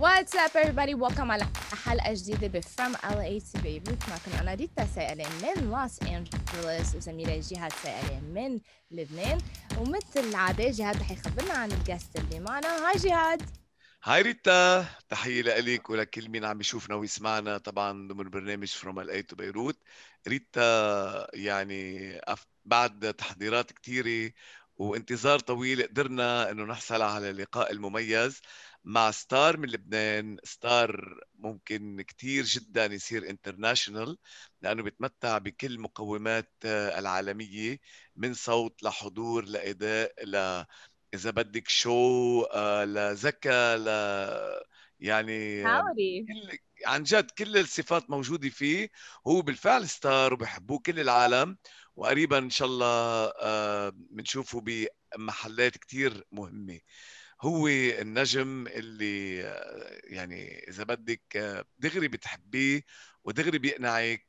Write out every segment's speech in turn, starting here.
What's up everybody? Welcome على حلقة جديدة ب From LA to Beirut. معكم أنا ريتا سائلة من لوس أنجلوس. وزميلة جهاد سائلة من لبنان. ومثل العادة جهاد رح يخبرنا عن ال guest اللي معنا. هاي جهاد. هاي ريتا. تحية لك ولكل مين عم يشوفنا ويسمعنا طبعا ضمن برنامج From LA to Beirut ريتا يعني بعد تحضيرات كثيرة وانتظار طويل قدرنا إنه نحصل على اللقاء المميز مع star من لبنان. star ممكن كتير جدا يصير international لأنه بيتمتع بكل مقومات العالمية من صوت لحضور لإداء ل إذا بدك شو آه، لذكاء ل يعني كل عن جد كل الصفات موجودة فيه. هو بالفعل star وبحبوه كل العالم. وقريبا إن شاء الله بنشوفه بمحلات كتير مهمة. هو النجم اللي آه، يعني إذا بدك آه، دغري بتحبيه ودغري بيقنعك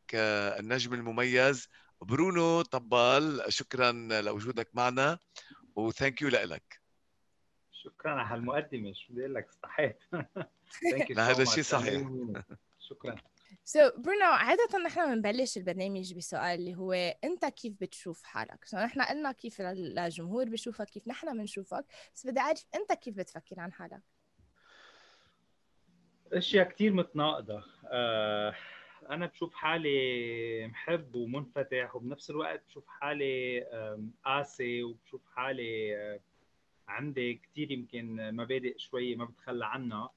النجم المميز برونو طبال. شكرا لوجودك معنا و thank you لك شكرا على هالمقدمه شو بدي أقول لك؟ استحيت لا هذا شيء صحيح. شكرا. So برونو عادة نحن بنبلش البرنامج بسؤال اللي هو أنت كيف بتشوف حالك؟ So نحن قلنا كيف الجمهور بشوفك كيف نحن بنشوفك بس بدي أعرف أنت كيف بتفكر عن حالك؟ أشياء كثير متناقضة آه أنا بشوف حالي محب ومنفتح وبنفس الوقت بشوف حالي قاسي وبشوف حالي آه، عندي كثير يمكن مبادئ شوي ما بتخلى عنها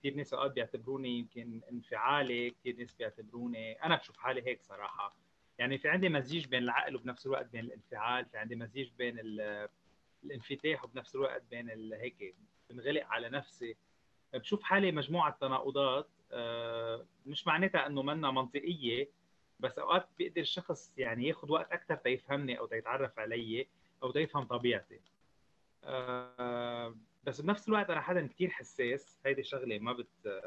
كثير ناس اوقات بيعتبروني يمكن انفعالي كثير ناس بيعتبروني أنا بشوف حالي هيك صراحة. يعني في عندي مزيج بين العقل وبنفس الوقت بين الانفعال في عندي مزيج بين الانفتاح وبنفس الوقت بين هيك بنغلق على نفسي. بشوف حالي مجموعة تناقضات آه، مش معناتها إنه منا منطقية بس أوقات بيقدر الشخص يعني ياخذ وقت أكثر تيفهمني أو تيتعرف علي أو تيفهم طبيعتي. آه، بس بنفس الوقت أنا حدا كثير حساس. هيدي شغلة ما بت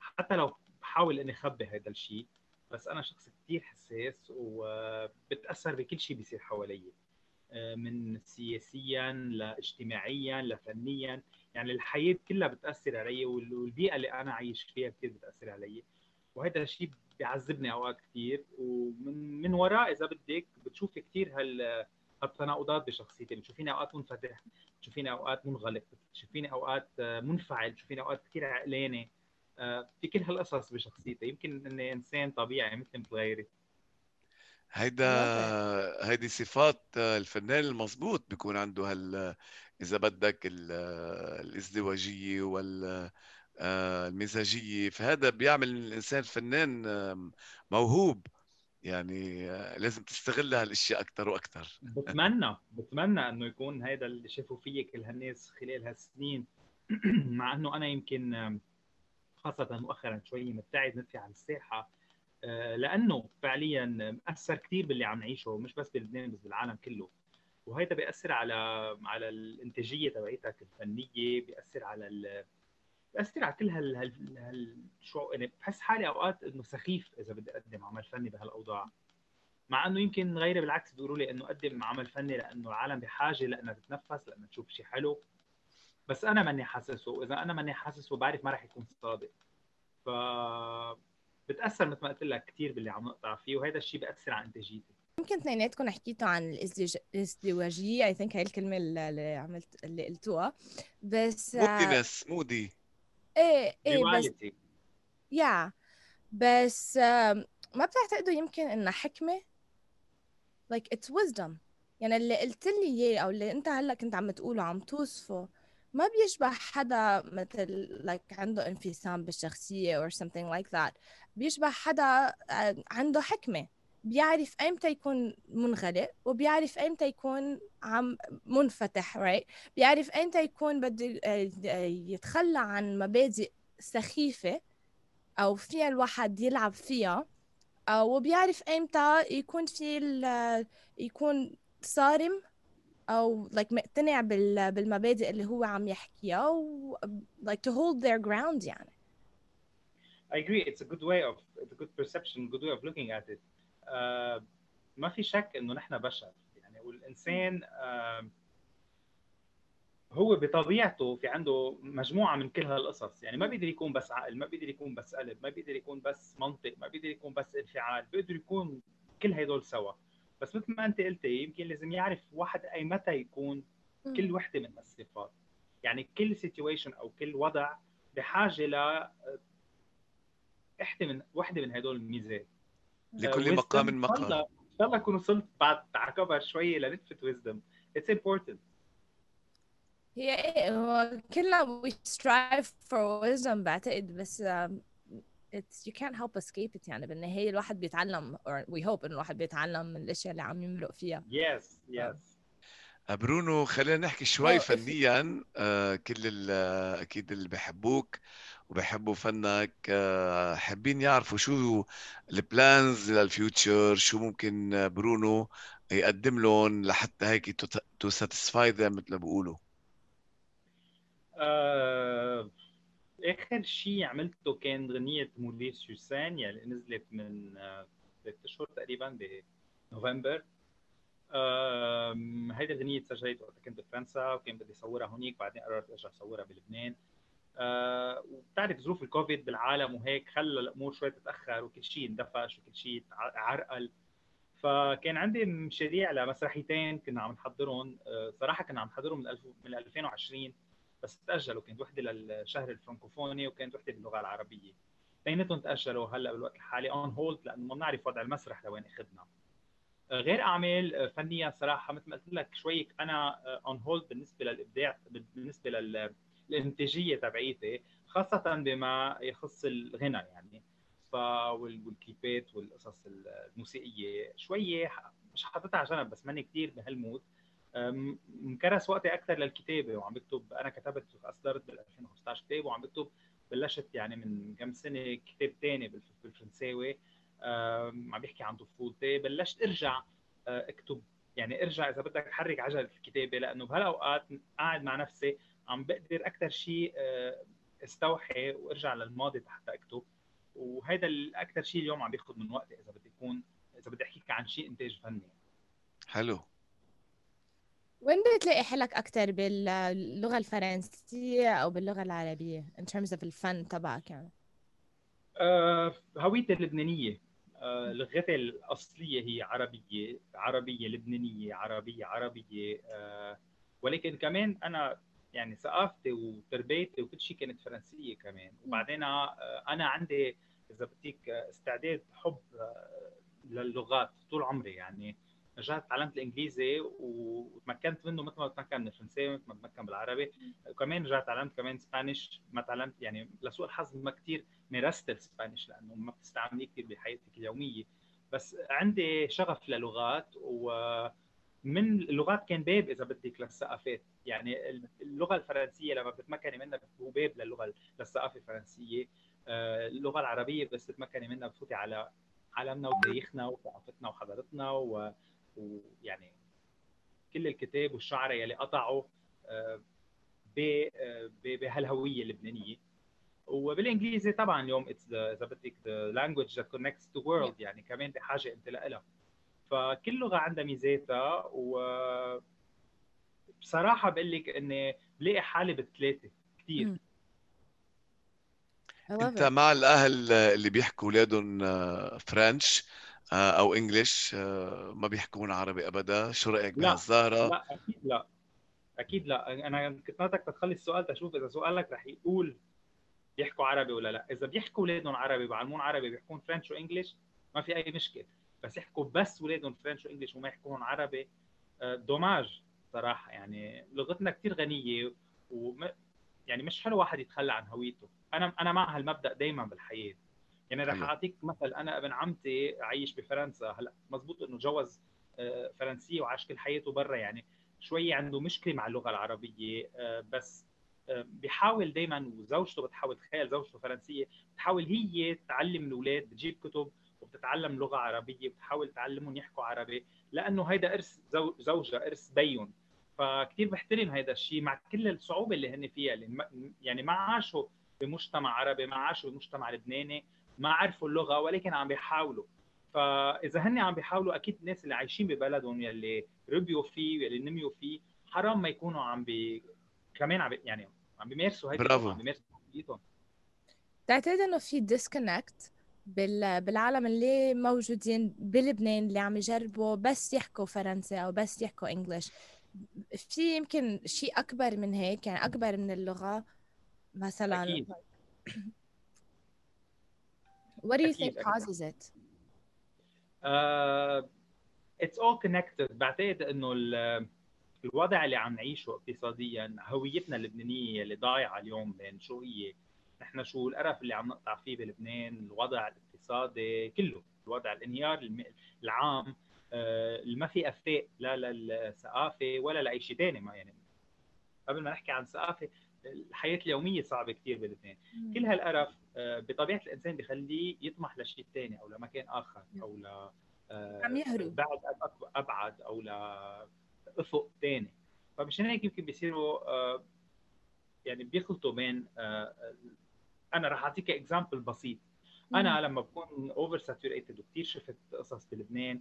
حتى لو بحاول إني أخبي هذا الشيء بس أنا شخص كثير حساس وبتأثر بكل شيء بيصير حوالي. آه، من سياسيا لاجتماعيا لفنيا. يعني الحياة كلها بتأثر علي والبيئة اللي أنا عايش فيها كثير بتأثر علي. وهذا الشيء بيعذبني أوقات كثير ومن من وراء إذا بدك بتشوف كثير هال التناقضات بشخصيتي بتشوفيني أوقات منفتح بتشوفيني أوقات منغلق بتشوفيني أوقات منفعل بتشوفيني أوقات كثير عقلانه آه، في كل هالقصص بشخصيتي. يمكن إني إنسان طبيعي مثل مثل غيري. هيدا هيدي صفات الفنان المضبوط بيكون عنده هال إذا بدك الازدواجية وال آه، المزاجية. فهذا بيعمل الإنسان فنان موهوب. يعني لازم تستغل هالأشياء أكثر وأكثر بتمنى بتمنى إنه يكون هذا اللي شافوا فيي كل هالناس خلال هالسنين. مع إنه أنا يمكن خاصة مؤخرا شوي مبتعد نفسي عن الساحة. آه، لأنه فعليا اثر كثير باللي عم نعيشه مش بس بلبنان بس بالعالم كله. وهيدا بيأثر على على الإنتاجية تبعيتك الفنية بيأثر على بأثر على كل هال هال, هال... شو يعني بحس حالي أوقات إنه سخيف إذا بدي أقدم عمل فني بهالأوضاع. مع إنه يمكن غيري بالعكس بيقولوا لي إنه قدم عمل فني لأنه العالم بحاجة لأنها تتنفس لأنها تشوف شيء حلو. بس أنا ماني حاسسه. واذا أنا ماني حاسسه بعرف ما راح يكون صادق. ف بتأثر مثل ما قلت لك كثير باللي عم نقطع فيه وهذا الشيء بيأثر على إنتاجيتي. يمكن اثنيناتكم حكيتوا عن الإزدواجية. I think هاي الكلمة اللي عملت اللي قلتوها. بس moodiness moody. إيه إيه بس yeah بس ما بتعتقدوا يمكن انها حكمة like it's wisdom. يعني اللي قلت لي إياه أو اللي أنت هلأ كنت عم تقوله عم توصفه ما بيشبه حدا مثل like عنده انفصام بالشخصية or something like that. بيشبه حدا آه، عنده حكمة. بيعرف ايمتى يكون منغلق وبيعرف ايمتى يكون عم منفتح right بيعرف ايمتى يكون بده آه، يتخلى عن مبادئ سخيفة أو فيها الواحد يلعب فيها وبيعرف ايمتى يكون في يكون صارم أو like مقتنع بال... بالمبادئ اللي هو عم يحكيها و like to hold their ground يعني. I agree. It's a good way of it's a good perception good way of looking at it. ما في شك إنه نحن بشر. يعني والإنسان uh, هو بطبيعته في عنده مجموعة من كل هالقصص. يعني ما بيقدر يكون بس عقل ما بيقدر يكون بس قلب ما بيقدر يكون بس منطق ما بيقدر يكون بس انفعال بيقدر يكون كل هدول سوا. بس مثل ما أنت قلتي يمكن لازم يعرف واحد أي متى يكون كل وحدة من هالصفات. يعني كل situation أو كل وضع بحاجة ل إحدى من وحدة من هدول الميزات. لكل مقام مقام. ان شاء الله اكون وصلت بعد كبر شوية لنتفه wisdom it's important هي إيه هو كلنا we strive for wisdom بعتقد بس um, it's you can't help escape it يعني. بالنهاية الواحد بيتعلم or we hope إنه الواحد بيتعلم من الأشياء اللي عم يمرق فيها. Yes, yes. برونو خلينا نحكي شوي فنيا. آه كل أكيد اللي بحبوك وبحبوا فنك آه حابين يعرفوا شو ال plans لل future شو ممكن برونو يقدم لهم لحتى هيك to satisfy them مثل ما بيقولوا. آه آخر شيء عملته كان غنية مولي سوسان يعني نزلت من ثلاث آه أشهر تقريبا بنوفمبر. هيدي الغنية سجلت وقت كنت بفرنسا وكان بدي أصورها هونيك بعدين قررت أرجع أصورها بلبنان. وبتعرف ظروف الكوفيد بالعالم وهيك خلى الأمور شوي تتأخر وكل شيء اندفش وكل شيء عرقل. فكان عندي مشاريع لمسرحيتين كنا عم نحضرهم. أه صراحة كنا عم نحضرهم من من 2020 بس تأجلوا. كانت وحدة للشهر الفرنكوفوني وكانت وحدة باللغة العربية. اثنيناتهم تأجلوا هلأ بالوقت الحالي on hold لأنه ما بنعرف وضع المسرح لوين أخذنا. غير أعمال فنية صراحة مثل ما قلت لك شوي أنا on hold بالنسبة للإبداع بالنسبة للانتاجيه تبعيتي خاصة بما يخص الغنى يعني ف والكليبات والقصص الموسيقية. شوية مش حاططها على جنب بس ماني كثير بهالمود. مكرس وقتي أكثر للكتابة وعم بكتب أنا كتبت اصدرت بال 2015 كتاب وعم بكتب بلشت يعني من كم سنة كتاب ثاني بالفرنساوي. عم بيحكي عن طفولتي. بلشت أرجع أكتب. يعني أرجع إذا بدك حرك عجلة الكتابة لأنه بهالأوقات قاعد مع نفسي عم بقدر أكثر شيء استوحي وأرجع للماضي حتى أكتب. وهذا الاكثر شيء اليوم عم بياخذ من وقتي إذا بدي يكون إذا بدي احكيك عن شيء إنتاج فني. حلو. وين بتلاقي حلك أكثر باللغة الفرنسية أو باللغة العربية in terms of الفن تبعك يعني؟ أه هويتي اللبنانية. أه لغتي الأصلية هي عربية عربية لبنانية عربية عربية أه ولكن كمان أنا يعني ثقافتي وتربيتي وكل شيء كانت فرنسية كمان. وبعدين أنا عندي إذا بدك استعداد حب للغات طول عمري يعني. رجعت تعلمت الإنجليزي وتمكنت منه مثل ما بتمكن من الفرنساوي مثل ما بتمكن بالعربي. وكمان رجعت تعلمت كمان Spanish ما تعلمت يعني لسوء الحظ ما كثير مارست ال Spanish لأنه ما بتستعمليه كثير بحياتك اليومية. بس عندي شغف للغات ومن اللغات كان باب إذا بدك للثقافات. يعني اللغة الفرنسية لما بتتمكني منها هو باب للغة للثقافة الفرنسية. اللغة العربية بس تتمكني منها بتفوتي على عالمنا وتاريخنا وثقافتنا وحضارتنا و... ويعني كل الكتاب والشعراء يلي قطعوا بهالهوية اللبنانية. وبالإنجليزي طبعا اليوم it's إذا بدك the language that connects the world يعني كمان بحاجة انت لها فكل لغة عندها ميزاتها و بصراحة بقول لك إني بلاقي حالي بالثلاثه كثير أنت مع الأهل اللي بيحكوا أولادهم فرنش أو انجلش ما بيحكون عربي أبدا. شو رأيك بهالظاهره لا أكيد لا. أكيد لا. أنا كنت ناطرك تخلي السؤال تشوف إذا سؤالك رح يقول بيحكوا عربي ولا لا. إذا بيحكوا أولادهم عربي وبعلمون عربي بيحكون فرنش وانجلش ما في أي مشكلة. بس يحكوا بس اولادهم فرنش وانجلش وما يحكون عربي دوماج صراحة. يعني لغتنا كثير غنية وم... يعني مش حلو واحد يتخلى عن هويته. أنا أنا مع هالمبدأ دائما بالحياة. يعني رح أعطيك مثل أنا ابن عمتي عايش بفرنسا. هلا مزبوط إنه جوز فرنسيه وعاش كل حياته برا. يعني شوي عنده مشكلة مع اللغة العربية بس بيحاول دائما وزوجته بتحاول تخيل زوجته فرنسية بتحاول هي تعلم الأولاد بتجيب كتب وبتتعلم لغة عربية بتحاول تعلمهم يحكوا عربي لأنه هيدا إرث زوجها إرث بيهم فكتير بحترم هذا الشيء مع كل الصعوبة اللي هن فيها يعني ما عاشوا بمجتمع عربي ما عاشوا بمجتمع لبناني ما عرفوا اللغة ولكن عم بيحاولوا فإذا هن عم بيحاولوا أكيد الناس اللي عايشين ببلدهم يلي ربيوا فيه يلي نميوا فيه حرام ما يكونوا عم بي كمان عم يعني عم بيمارسوا هيك برافو. عم بيمارسوا تعتقد انه في disconnect. بالعالم اللي موجودين بلبنان اللي عم يجربوا بس يحكوا فرنسي أو بس يحكوا English في يمكن شيء أكبر من هيك يعني أكبر من اللغة مثلا أكيد. What do you أكيد، think causes it? it's all connected بعتقد إنه ال- الوضع اللي عم نعيشه اقتصاديا هويتنا اللبنانية اللي ضايعة اليوم بين شو هي نحن شو القرف اللي عم نقطع فيه بلبنان؟ الوضع الاقتصادي كله الوضع الانهيار العام آه، اللي ما في أفتاء لا للثقافة ولا لأي شيء ثاني ما يعني. قبل ما نحكي عن ثقافة الحياة اليومية صعبة كثير بلبنان. كل هالقرف آه، بطبيعة الإنسان بخليه يطمح لشيء ثاني أو لمكان آخر أو ل آه، عم يهرب. بعد أبعد أو لافق ثاني فمشان هيك يمكن بيصيروا يعني بيخلطوا بين أنا رح أعطيك example بسيط. أنا لما بكون over saturated وكثير شفت قصص بلبنان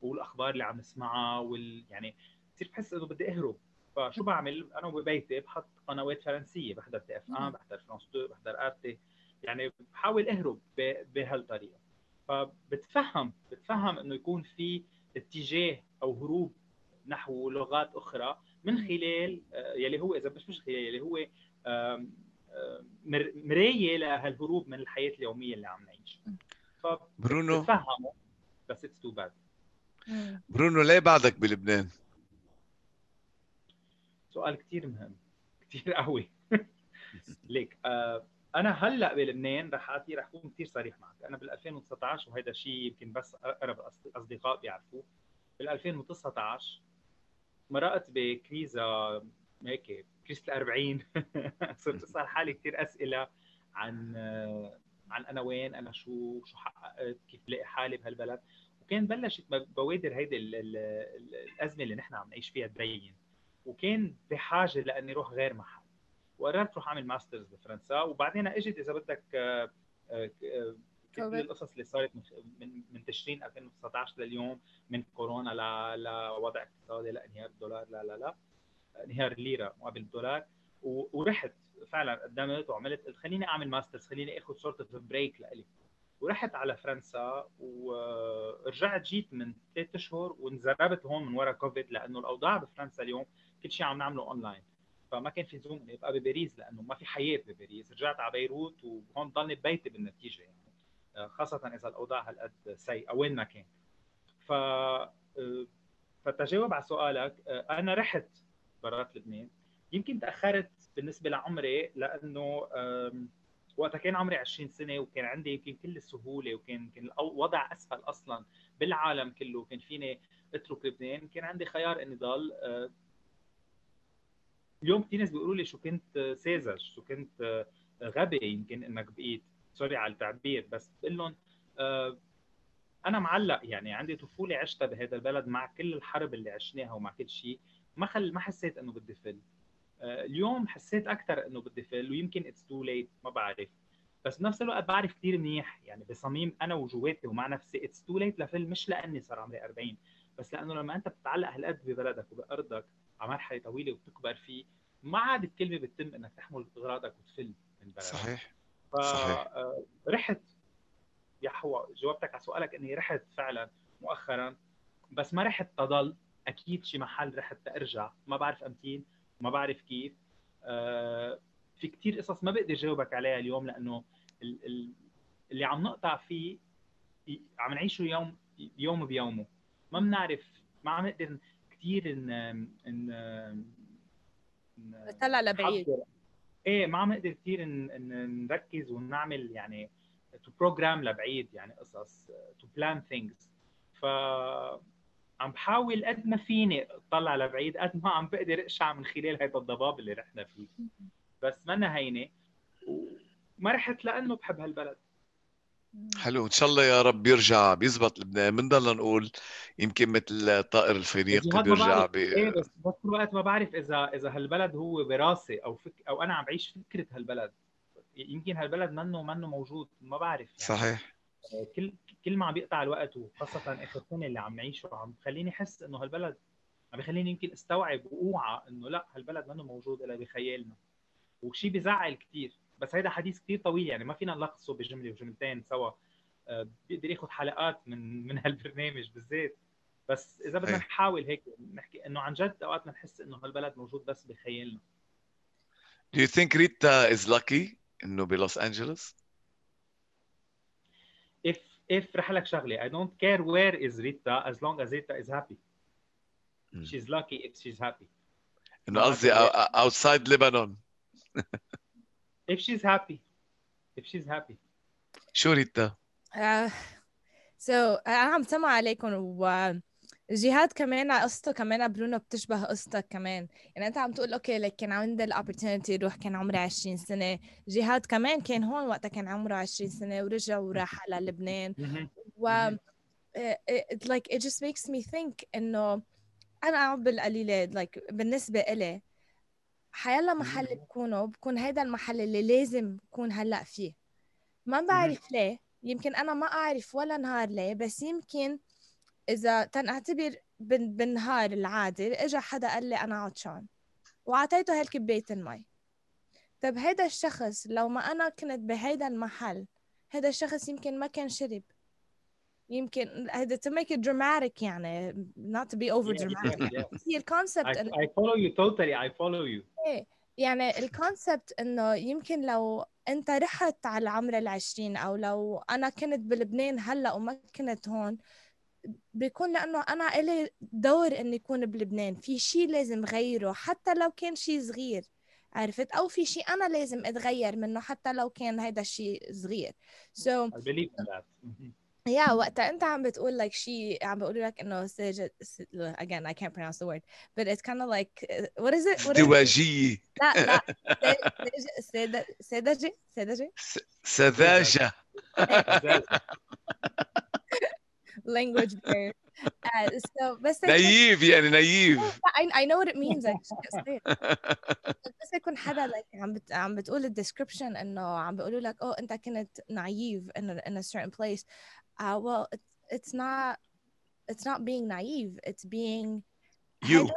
والأخبار اللي عم نسمعها وال يعني بصير بحس إنه بدي أهرب. فشو بعمل؟ أنا وببيتي بحط قنوات فرنسية بحضر تي إف 1 بحضر فرانس 2 بحضر ارتي يعني بحاول أهرب بهالطريقة. فبتفهم بتفهم إنه يكون في اتجاه أو هروب نحو لغات أخرى من. خلال آه، يلي هو إذا مش مش خلال يلي هو مراية لهالهروب من الحياة اليومية اللي عم نعيش. برونو. بس it's too bad. برونو ليه بعدك بلبنان؟ سؤال كثير مهم كثير قوي. ليك آه أنا هلأ بلبنان رح أعطي رح أكون كثير صريح معك. أنا بال 2019 وهذا الشيء يمكن بس أقرب أصدقاء بيعرفوه. بال 2019 مرقت بكريزه هيك كريزه ال 40 صرت أسأل حالي كثير أسئلة عن عن أنا وين أنا شو شو حققت كيف بلاقي حالي بهالبلد. وكان بلشت بوادر هيدي ال- ال- ال- الأزمة اللي نحن عم نعيش فيها تبين. وكان بحاجة لأني أروح غير محل وقررت أروح أعمل masters بفرنسا. وبعدين إجت إذا بدك آه، آه، كل. القصص اللي صارت من من من تشرين 2019 لليوم من كورونا لوضع اقتصادي لانهيار الدولار لا لا لا. انهيار الليرة مقابل الدولار ورحت فعلا قدمت وعملت قلت خليني أعمل masters خليني آخذ sort of break لإلي. ورحت على فرنسا ورجعت جيت من ثلاث أشهر وانزربت هون من ورا كوفيد لأنه الأوضاع بفرنسا اليوم كل شيء عم نعمله اونلاين فما كان في زوم اني ابقى بباريس لأنه ما في حياة بباريس. رجعت على بيروت وهون ضلني ببيتي بالنتيجة يعني. آه، خاصة إذا الأوضاع هالقد سيئة وين ما كان. ف آه، فتجاوب على سؤالك آه، أنا رحت برات لبنان. يمكن تأخرت بالنسبة لعمري لأنه وقتها كان عمري 20 سنة وكان عندي يمكن كل السهولة وكان كان الوضع اسهل أصلا بالعالم كله. كان فيني أترك لبنان. كان عندي خيار إني ضل آه، اليوم كثير ناس بيقولوا لي شو كنت ساذج شو كنت غبي يمكن إنك بقيت. sorry على التعبير بس بقول لهم آه، أنا معلق يعني عندي طفولة عشتها بهذا البلد مع كل الحرب اللي عشناها ومع كل شيء. ما خل ما حسيت إنه بدي فل آه، اليوم حسيت أكثر إنه بدي فل ويمكن it's too late ما بعرف. بس بنفس الوقت بعرف كثير منيح يعني بصميم أنا وجواتي ومع نفسي it's too late لفل مش لأني صار عمري 40 بس لأنه لما أنت بتتعلق هالقد ببلدك وبأرضك على مرحلة طويلة وبتكبر فيه ما عاد الكلمة بتتم إنك تحمل أغراضك وتفل من بلدك. صحيح. صحيح. فرحت يا هوا جاوبتك على سؤالك إني رحت فعلا مؤخرا بس ما رحت تضل أكيد شي محل رحت ترجع ما بعرف أمتين ما بعرف كيف. آه، في كتير قصص ما بقدر جاوبك عليها اليوم لأنه ال- ال- اللي عم نقطع فيه عم نعيشه يوم يوم بيومه. ما بنعرف ما عم نقدر كثير ان ان نطلع لبعيد. إيه ما عم نقدر كثير نركز ونعمل يعني to program لبعيد يعني قصص to plan things ف عم بحاول قد ما فيني اطلع لبعيد قد ما عم بقدر اشع من خلال هذا الضباب اللي رحنا فيه بس منا هينه وما رحت لأنه بحب هالبلد حلو إن شاء الله يا رب بيرجع بيزبط لبنان بنضل نقول يمكن مثل طائر ما بيرجع بعرف. ب... إيه بس بس كل وقت ما بعرف اذا إذا هالبلد هو براسي أو فك أو أنا عم بعيش فكرة هالبلد يمكن هالبلد منه منه موجود ما بعرف يعني. صحيح كل كل ما عم بيقطع الوقت وخاصة اخر سنه اللي عم نعيشه عم خليني أحس إنه هالبلد عم بخليني يمكن أستوعب وأوعى إنه لا هالبلد منه موجود إلا بخيالنا. وشيء بزعل كثير بس هيدا حديث كثير طويل يعني ما فينا نلخصه بجملة وجملتين سوا. آه، بيقدر ياخذ حلقات من من هالبرنامج بالذات. بس إذا بدنا نحاول هيك نحكي إنه عن جد أوقات نحس إنه هالبلد موجود بس بخيالنا. Do you think Rita is lucky إنه بلوس أنجلوس؟ if if رح لك شغله I don't care where is Rita as long as Rita is happy mm. she's lucky if she's happy انه قصدي outside Lebanon if she's happy if she's happy شو ريتا؟ uh, so انا عم سمع عليكم و جهاد كمان قصته كمان برونو بتشبه قصتك كمان. يعني أنت عم تقول okay لك كان عندي ال opportunity يروح كان عمري 20 سنة. جهاد كمان كان هون وقتها كان عمره 20 سنة ورجع وراح على لبنان. و it like it just makes me think إنه أنا بالقليلة like بالنسبة إلي حيلا محل بكونه بكون هيدا المحل اللي لازم بكون هلأ فيه. ما بعرف ليه يمكن أنا ما أعرف ولا نهار ليه بس يمكن إذا تنعتبر بالنهار العادي اجى حدا قال لي أنا عطشان وأعطيته هالكبايه المي. طب هيدا الشخص لو ما أنا كنت بهيدا المحل هيدا الشخص يمكن ما كان شرب. يمكن هذا to make it dramatic يعني not to be over dramatic yeah, yeah. هي ال concept I, I follow you totally I follow you. إيه يعني ال concept إنه يمكن لو أنت رحت على عمر العشرين أو لو أنا كنت بلبنان هلأ وما كنت هون بيكون لأنه أنا إلي دور إني أكون بلبنان. في شيء لازم غيره حتى لو كان شيء صغير عرفت؟ أو في شيء أنا لازم أتغير منه حتى لو كان هيدا الشيء صغير. So I believe in that. يا yeah, وقتها أنت عم بتقول like شيء عم بقول لك إنه سجد again I can't pronounce the word but it's kind of like what is it ازدواجية لا لا سذاجة سذاجة سذاجة language there. Uh, so بس naive يعني naive I, I know what it means بس يكون حدا like عم بت, عم بتقول ال description إنه عم بيقولوا لك oh أنت كنت naive in a, in a certain place. Uh, well it, it's not it's not being naive it's being you.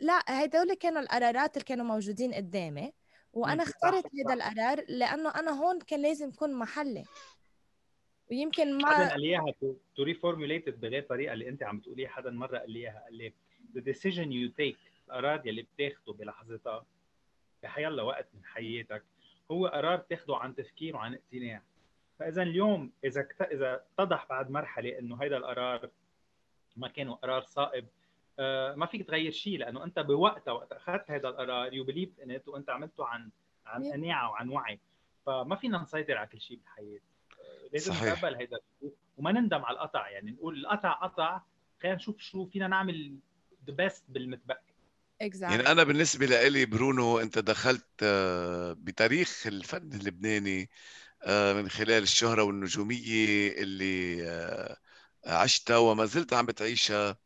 لا هدول كانوا القرارات اللي كانوا موجودين قدامي وأنا اخترت هذا القرار لأنه أنا هون كان لازم يكون محلي. ويمكن ما حدا قال لي إياها to reformulate بغير طريقة اللي أنت عم بتقوليها حدا مرة قال لي إياها. قال لي the decision you take القرار يلي بتاخده بلحظتها بحيلا وقت من حياتك هو قرار تاخده عن تفكير وعن اقتناع. فاذا اليوم إذا إذا اتضح بعد مرحلة إنه هيدا القرار ما كان قرار صائب آه ما فيك تغير شيء لأنه أنت بوقتها وقت أخذت هذا القرار you believe in وأنت عملته عن عن قناعة وعن وعي. فما فينا نسيطر على كل شيء بالحياة. لازم صحيح. نتقبل هيدا وما نندم على القطع يعني نقول القطع قطع خلينا نشوف شو فينا نعمل the best بالمتبقي exactly. يعني أنا بالنسبة لي برونو أنت دخلت آه، بتاريخ الفن اللبناني آه، من خلال الشهرة والنجومية اللي آه، عشتها وما زلت عم بتعيشها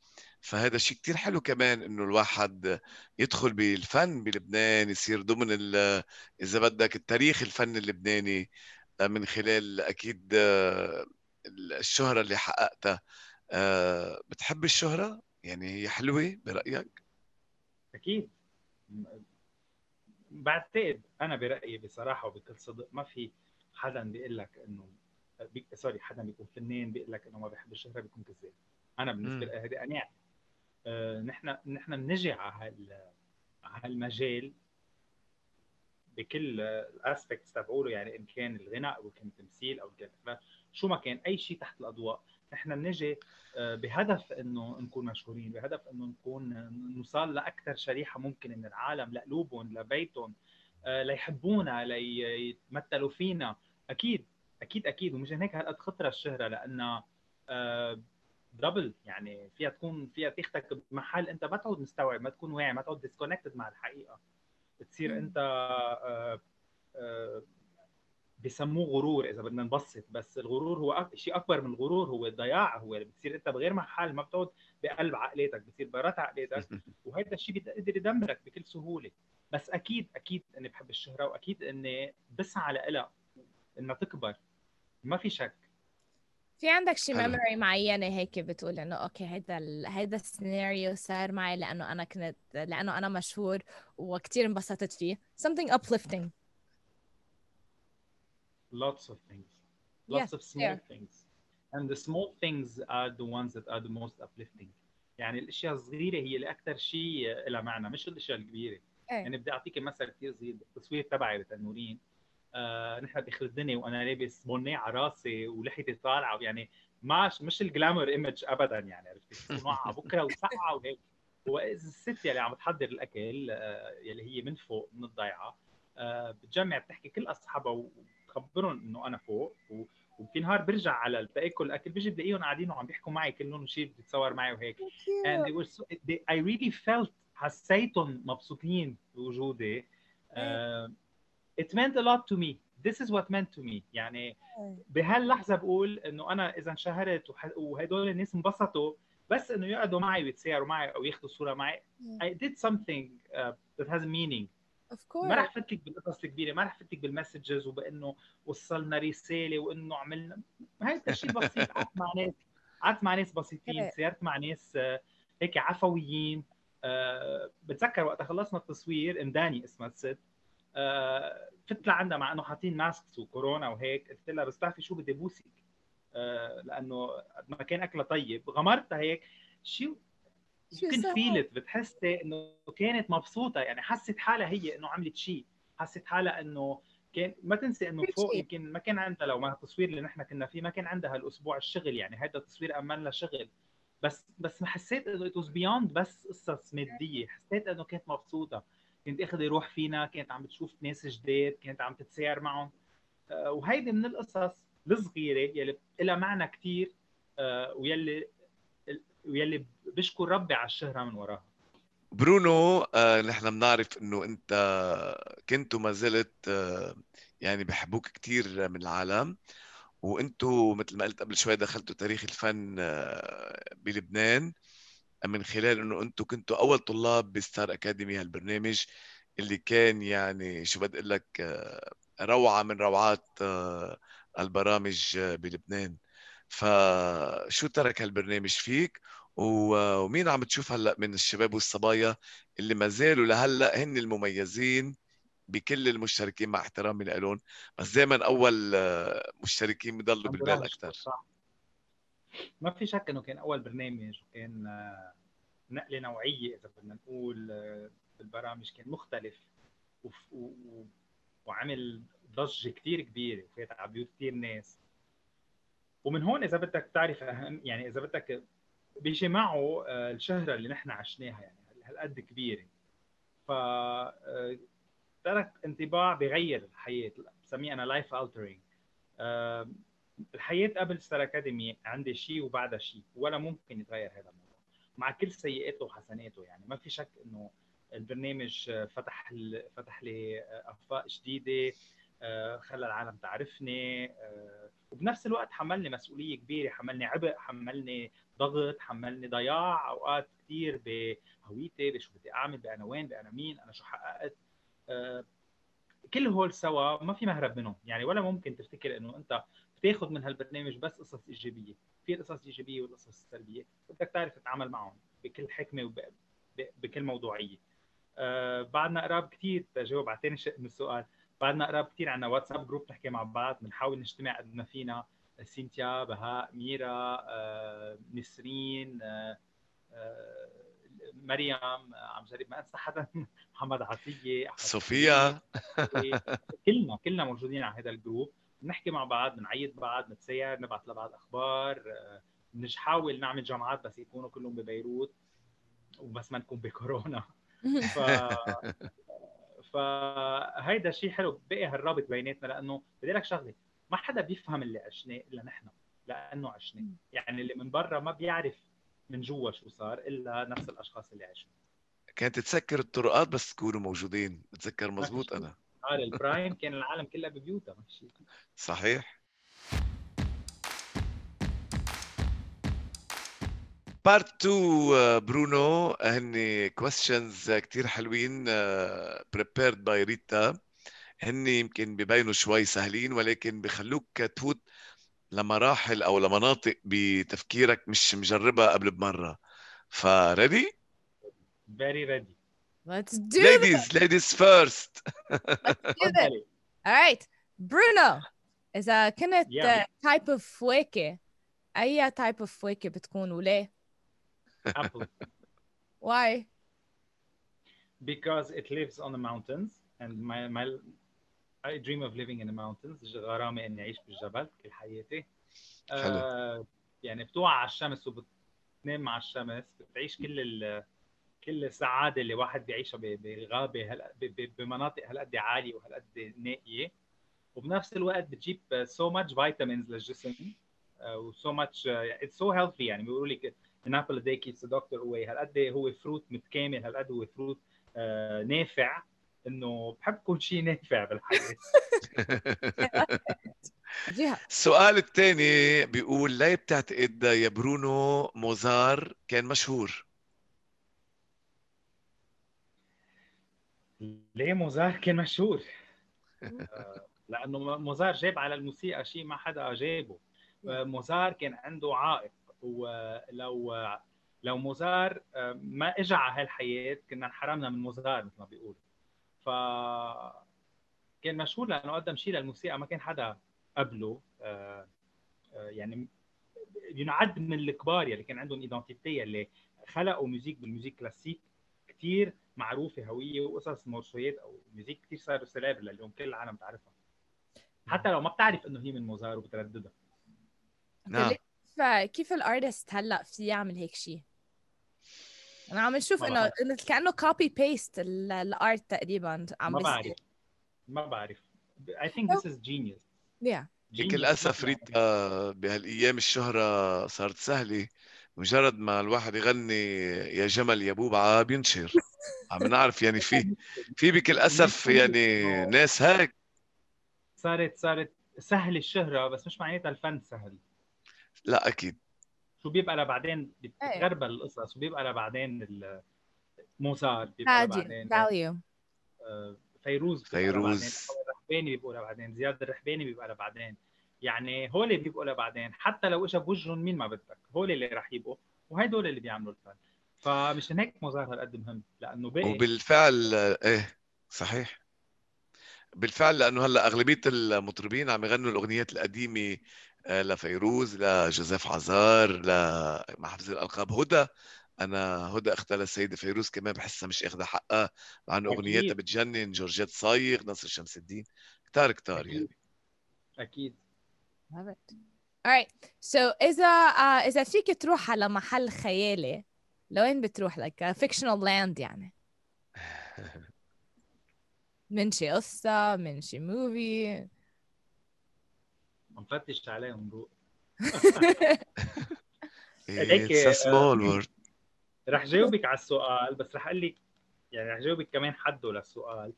فهذا شيء كتير حلو كمان إنه الواحد يدخل بالفن بلبنان يصير ضمن إذا بدك التاريخ الفن اللبناني من خلال أكيد آه، الشهرة اللي حققتها. آه، بتحب الشهرة؟ يعني هي حلوة برأيك؟ أكيد. بعتقد أنا برأيي بصراحة وبكل صدق ما في حدا بيقول لك إنه بي... سوري حدا بيكون فنان بيقول لك إنه ما بيحب الشهرة بيكون كذاب. أنا بالنسبة لي هذه قناعتي آه، نحن نحن بنجي على هال على هالمجال بكل الاسبكتس تبعوله يعني إن كان الغناء أو كان التمثيل أو كان شو ما كان أي شيء تحت الأضواء. نحن بنجي آه، بهدف إنه نكون مشهورين بهدف إنه نكون نوصل لأكثر شريحة ممكنه من العالم لقلوبهم لبيتهم آه، ليحبونا ليتمثلوا فينا. أكيد أكيد أكيد. ومشان هيك هالقد خطرة الشهرة لانها double يعني فيها تكون فيها تاخذك بمحل أنت ما تعود مستوعب ما تكون واعي ما تعود disconnected مع الحقيقة. بتصير أنت آه، آه، بسموه غرور إذا بدنا نبسط بس الغرور هو شيء أكبر من الغرور هو الضياع هو بتصير أنت بغير محل ما بتقعد بقلب عقليتك بتصير برات عقليتك وهذا الشيء بيقدر يدمرك بكل سهولة. بس أكيد أكيد إني بحب الشهرة وأكيد إني بسعى لها إنها تكبر ما في شك. في عندك شي memory معينة هيك بتقول إنه okay هيدا ال... هيدا السيناريو صار معي لأنه أنا كنت لأنه أنا مشهور وكثير انبسطت فيه. Something uplifting. Lots of things. Lots of small things. And the small things are the ones that are the most uplifting. يعني الأشياء الصغيرة هي اللي أكثر شيء لها معنى مش الأشياء الكبيرة. أي. يعني بدي اعطيك مثل كثير صغير بالتصوير تبعي بتنورين آه نحن بخردني وأنا لابس بونيه على راسي ولحيتي طالعة. يعني مش مش الجلامر ايمج ابدا يعني عرفتي؟ تكون بكرة وسقعه وهيك. واذا الست يلي عم تحضر الأكل آه يلي هي من فوق من الضيعة. آه بتجمع بتحكي كل أصحابها وتخبرهم إنه أنا فوق. و وفي نهار برجع على تاكل الاكل بيجي بلاقيهم قاعدين وعم بيحكوا معي كلهم وشيء بيتصور معي وهيك. And they were so, they, I really felt حسيتهم مبسوطين بوجودي. uh, it meant a lot to me. This is what meant to me. يعني بهاللحظة بقول إنه أنا إذا انشهرت وهدول الناس انبسطوا بس إنه يقعدوا معي ويتسيروا معي أو ياخذوا صورة معي. I did something uh, that has meaning. Of course. ما راح فتك بالقصص الكبيرة ما راح فتك بالمسجز وبإنه وصلنا رسالة وإنه عملنا. هذا الشيء بسيط. قعدت مع ناس قعدت مع ناس بسيطين سيرت مع ناس هيك عفويين. أه بتذكر وقت خلصنا التصوير امداني اسمها الست. فت لعندها مع إنه حاطين masks وكورونا وهيك قلت لها بس بتعرفي شو بدي بوسك؟ أه لأنه ما كان أكلها طيب غمرتها هيك. شو كنت felt بتحسي إنه كانت مبسوطة. يعني حست حالها هي إنه عملت شيء حست حالها إنه كان ما تنسي إنه فوق يمكن ما كان عندها لو ما التصوير اللي نحن كنا فيه ما كان عندها الأسبوع الشغل يعني. هذا التصوير أمن لها شغل. بس بس ما حسيت إنه ات بيوند بس قصص مادية. حسيت إنه كانت مبسوطة. كانت اخذ يروح فينا كانت عم بتشوف ناس جداد كانت عم تتسير معهم. آه، وهيدي من القصص الصغيرة يلي لها معنى كثير آه، ويلي ويلي بشكر ربي على الشهرة من وراها. برونو آه نحن بنعرف إنه أنت كنت وما زلت يعني بحبوك كثير من العالم. وأنتو مثل ما قلت قبل شوي دخلتوا تاريخ الفن بلبنان. من خلال إنه انتو كنتوا أول طلاب بستار أكاديمي هالبرنامج اللي كان يعني شو بدي أقول لك آه روعة من روعات آه البرامج آه، بلبنان. فشو ترك هالبرنامج فيك؟ ومين عم تشوف هلأ من الشباب والصبايا اللي ما زالوا لهلأ هن المميزين بكل المشتركين مع احترامي لهم بس دائما أول مشتركين بضلوا بالبال أكثر ما في شك إنه كان أول برنامج وكان نقلة نوعية إذا بدنا نقول بالبرامج كان مختلف وعمل ضجة كثير كبيرة وفات على بيوت كثير ناس. ومن هون إذا بدك تعرف أهم يعني إذا بدك بيجي معه آه، الشهرة اللي نحن عشناها يعني هالقد كبيرة. ف آه، ترك انطباع بغير الحياة بسميه أنا life altering الحياة قبل ستار اكاديمي عندي شيء وبعدها شيء ولا ممكن يتغير هذا الموضوع. مع كل سيئاته وحسناته يعني. ما في شك إنه البرنامج فتح فتح لي أفاق جديدة آه، خلى العالم تعرفني وبنفس الوقت حملني مسؤولية كبيرة. حملني عبء حملني ضغط حملني ضياع أوقات كثير بهويتي بشو بدي أعمل بأنا وين بأنا مين أنا شو حققت. أه كل هول سوا ما في مهرب منهم. يعني ولا ممكن تفتكر إنه أنت بتاخذ من هالبرنامج بس قصص إيجابية في القصص الايجابيه والقصص السلبية بدك تعرف تتعامل معهم بكل حكمة وبكل موضوعية. أه بعدنا قراب كثير تجاوب على ثاني شق من السؤال بعدنا قراب كثير عندنا WhatsApp group نحكي مع بعض بنحاول نجتمع قد ما فينا سينتيا بهاء ميرا آه، نسرين آه، آه، مريم عم جرب ما أنسى حدا محمد عطية صوفيا. كلنا كلنا موجودين على هذا ال group. بنحكي مع بعض بنعيد بعض نتسير نبعث لبعض أخبار بنحاول نعمل جمعات بس يكونوا كلهم ببيروت وبس ما نكون بكورونا. ف فهيدا شيء حلو بقي هالرابط بيناتنا لأنه بدي لك شغلة ما حدا بيفهم اللي عشناه إلا نحن لأنه عشناه يعني اللي من برا ما بيعرف من جوا شو صار إلا نفس الأشخاص اللي عشوا كانت تسكر الطرقات بس تكونوا موجودين بتذكر مزبوط أنا. نهار البرايم كان العالم كلها ببيوتها ماشي. صحيح. part 2 برونو هن كويستشنز كثير حلوين prepared by ريتا هن يمكن ببينوا شوي سهلين ولكن بخلوك تفوت لمراحل أو لمناطق بتفكيرك مش مجربها قبل بمرة. ف ready very ready. let's do ladies this ladies first let's do this all right برونو إذا كنت Yeah. تايب اوف فواكه أي تايب اوف فواكه بتكون وليه؟ apple Why؟ because it lives on the mountains and my my I dream of living in the mountains غرامي اني اعيش بالجبل كل حياتي حلو. آه يعني بتوعى على الشمس وبتنام على الشمس بتعيش كل ال كل السعاده اللي واحد بيعيشها ب- بغابة هل بمناطق هالقد عالية وهالقد نائية. وبنفس الوقت بتجيب so much vitamins للجسم و so much uh, it's so healthy يعني. بيقولوا لك a day keeps the doctor away. هالقد هو فروت متكامل هالقد هو فروت آه، نافع. إنه بحب كل شيء نافع بالحياة. السؤال الثاني بيقول ليه بتعتقد يا برونو موزار كان مشهور؟ ليه موزار كان مشهور؟ آه، لأنه موزار جاب على الموسيقى شيء ما حدا جابه آه، موزار كان عنده عائق. ولو لو موزار آه، ما اجى على هالحياة كنا انحرمنا من موزار مثل ما بيقولوا. ف كان مشهور لأنه قدم شيء للموسيقى ما كان حدا قبله. آه، آه، يعني ينعد من الكبار يلي كان عندهم ايدنتيتي يلي خلقوا music بال musique classique كثير معروفة هوية وقصص morceau يات أو music كثير صاروا célèbres لليوم كل العالم بتعرفها. حتى لو ما بتعرف إنه هي من موزار وبترددها نعم. كيف كيف ال artist هلأ في يعمل هيك شيء؟ أنا عم نشوف إنه كأنه copy paste ال art تقريبا عم ما. بعرف. ما بعرف. I think this is genius. Yeah. بكل Genius. اسف ريتا بهالأيام الشهرة صارت سهلة. مجرد ما الواحد يغني يا جمل يا بوبعه بينشر. عم نعرف يعني في في بكل اسف يعني ناس هيك. صارت صارت سهل الشهرة بس مش معناتها الفن سهل. لا أكيد. شو بيبقى لبعدين؟ بتغربل القصص وبيبقى لبعدين ال- موزار بيبقى value لبعدين value. آه، فيروز بيبقى فيروز. لبعدين الرحباني بيبقوا لبعدين زياد الرحباني بيبقى لبعدين. يعني هول بيبقوا لبعدين حتى لو اجى بوجههم مين ما بدك هول اللي رح يبقوا وهدول اللي بيعملوا الفن. فمشان هيك موزار هالقد مهم لأنه باقي وبالفعل إيه صحيح. بالفعل لأنه هلأ أغلبية المطربين عم يغنوا الأغنيات القديمة آه، لفيروز لجوزيف عزار لما حفظ الألقاب. هدى أنا هدى اختها للسيدة فيروز كمان بحسها مش اخذها حقها. مع إنه أكيد. اغنياتها بتجنن جورجيت صايغ نصر شمس الدين. كتار كتار يعني. أكيد. Love it. Alright so إذا uh, إذا فيك تروح على محل خيالي لوين بتروح؟ Like a fictional land يعني. من شي قصة من شي موفي نفتش عليهم نروح هيك، it's a small world. رح جاوبك على السؤال بس رح أقول لك يعني رح جاوبك كمان حده للسؤال.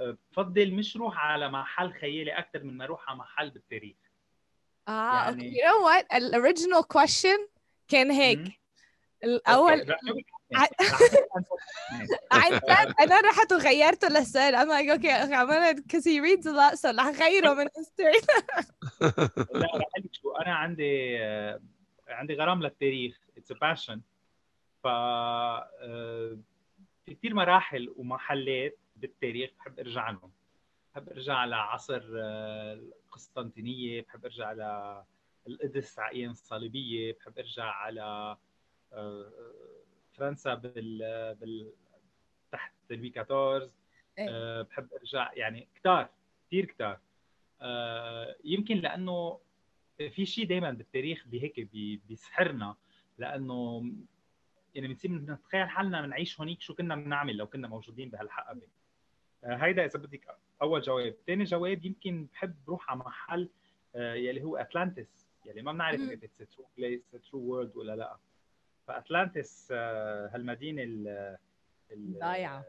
بفضل مش روح على محل خيالي أكثر من ما أروح على محل بالتاريخ آه يعني- أوكي you know what ال original question كان. هيك ع- عن أنا رحت وغيرته للسؤال I'm like okay gonna because he reads a lot so رح غيره من history لا رح لك شو أنا عندي آه، عندي غرام للتاريخ it's passion ف آه، في كثير مراحل ومحلات بالتاريخ بحب أرجع لهم بحب أرجع لعصر آه، القسطنطينية بحب أرجع على القدس على أيام الصليبيه بحب أرجع على آه، فرنسا بال بال تحت لوي 14 إيه. آه، بحب أرجع يعني كتار كثير كتار. يمكن لأنه في شيء دائما بالتاريخ بهيك بي- بيسحرنا لأنه يعني بنصير نتخيل حالنا بنعيش هونيك شو كنا بنعمل لو كنا موجودين بهالحقبة. هيدا إذا بدك أول جواب. ثاني جواب يمكن بحب روح على محل آه، يلي هو اتلانتس يلي ما بنعرف. إذا it's true place true world ولا لا. فاتلانتس آه، هالمدينة ال ال- ضايعة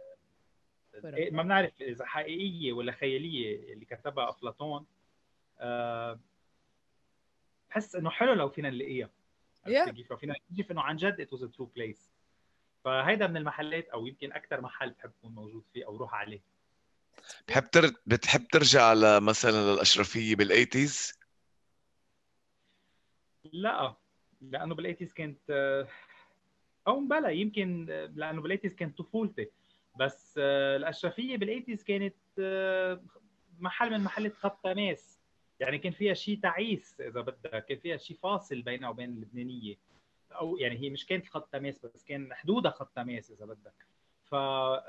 إيه، ما بنعرف إذا حقيقية ولا خيالية اللي كتبها أفلاطون. بحس إنه حلو لو فينا نلاقيها. Yeah. كيف؟ لو فينا نكتشف إنه عن جد it was true place فهيدا من المحلات أو يمكن أكثر محل بحب اكون موجود فيه أو روح عليه. بحب تر... بتحب ترجع مثلا للأشرفية بال eighties؟ لا لأنه بال eighties كانت أو بلا يمكن لأنه بال eighties كانت طفولتي. بس الأشرفية بال eighties كانت محل من محلات خط تماس يعني كان فيها شيء تعيس إذا بدك كان فيها شيء فاصل بينها وبين اللبنانية. أو يعني هي مش كانت خط تماس بس كان حدودها خط تماس إذا بدك. ف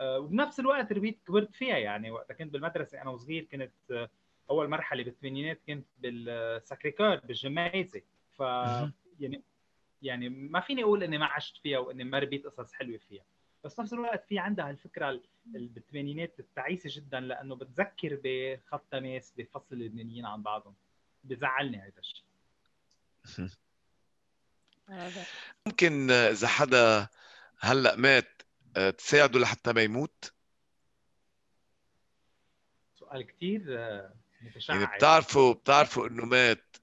وبنفس الوقت ربيت كبرت فيها يعني وقتها كنت بالمدرسة أنا وصغير كنت أول مرحلة بالثمانينات كنت بال Sacré-Cœur بالجمايزة. ف يعني يعني ما فيني أقول إني ما عشت فيها وإني ما ربيت قصص حلوة فيها. بس نفس الوقت في عندها الفكرة بالثمانينات التعيسة جدا لأنه بتذكر بخط تماس بفصل اللبنانيين عن بعضهم. بزعلني هذا. الشيء ممكن إذا حدا هلأ مات آه، تساعده لحتى ما يموت؟ سؤال كثير آه، متشعب يعني بتعرفوا بتعرفوا إنه مات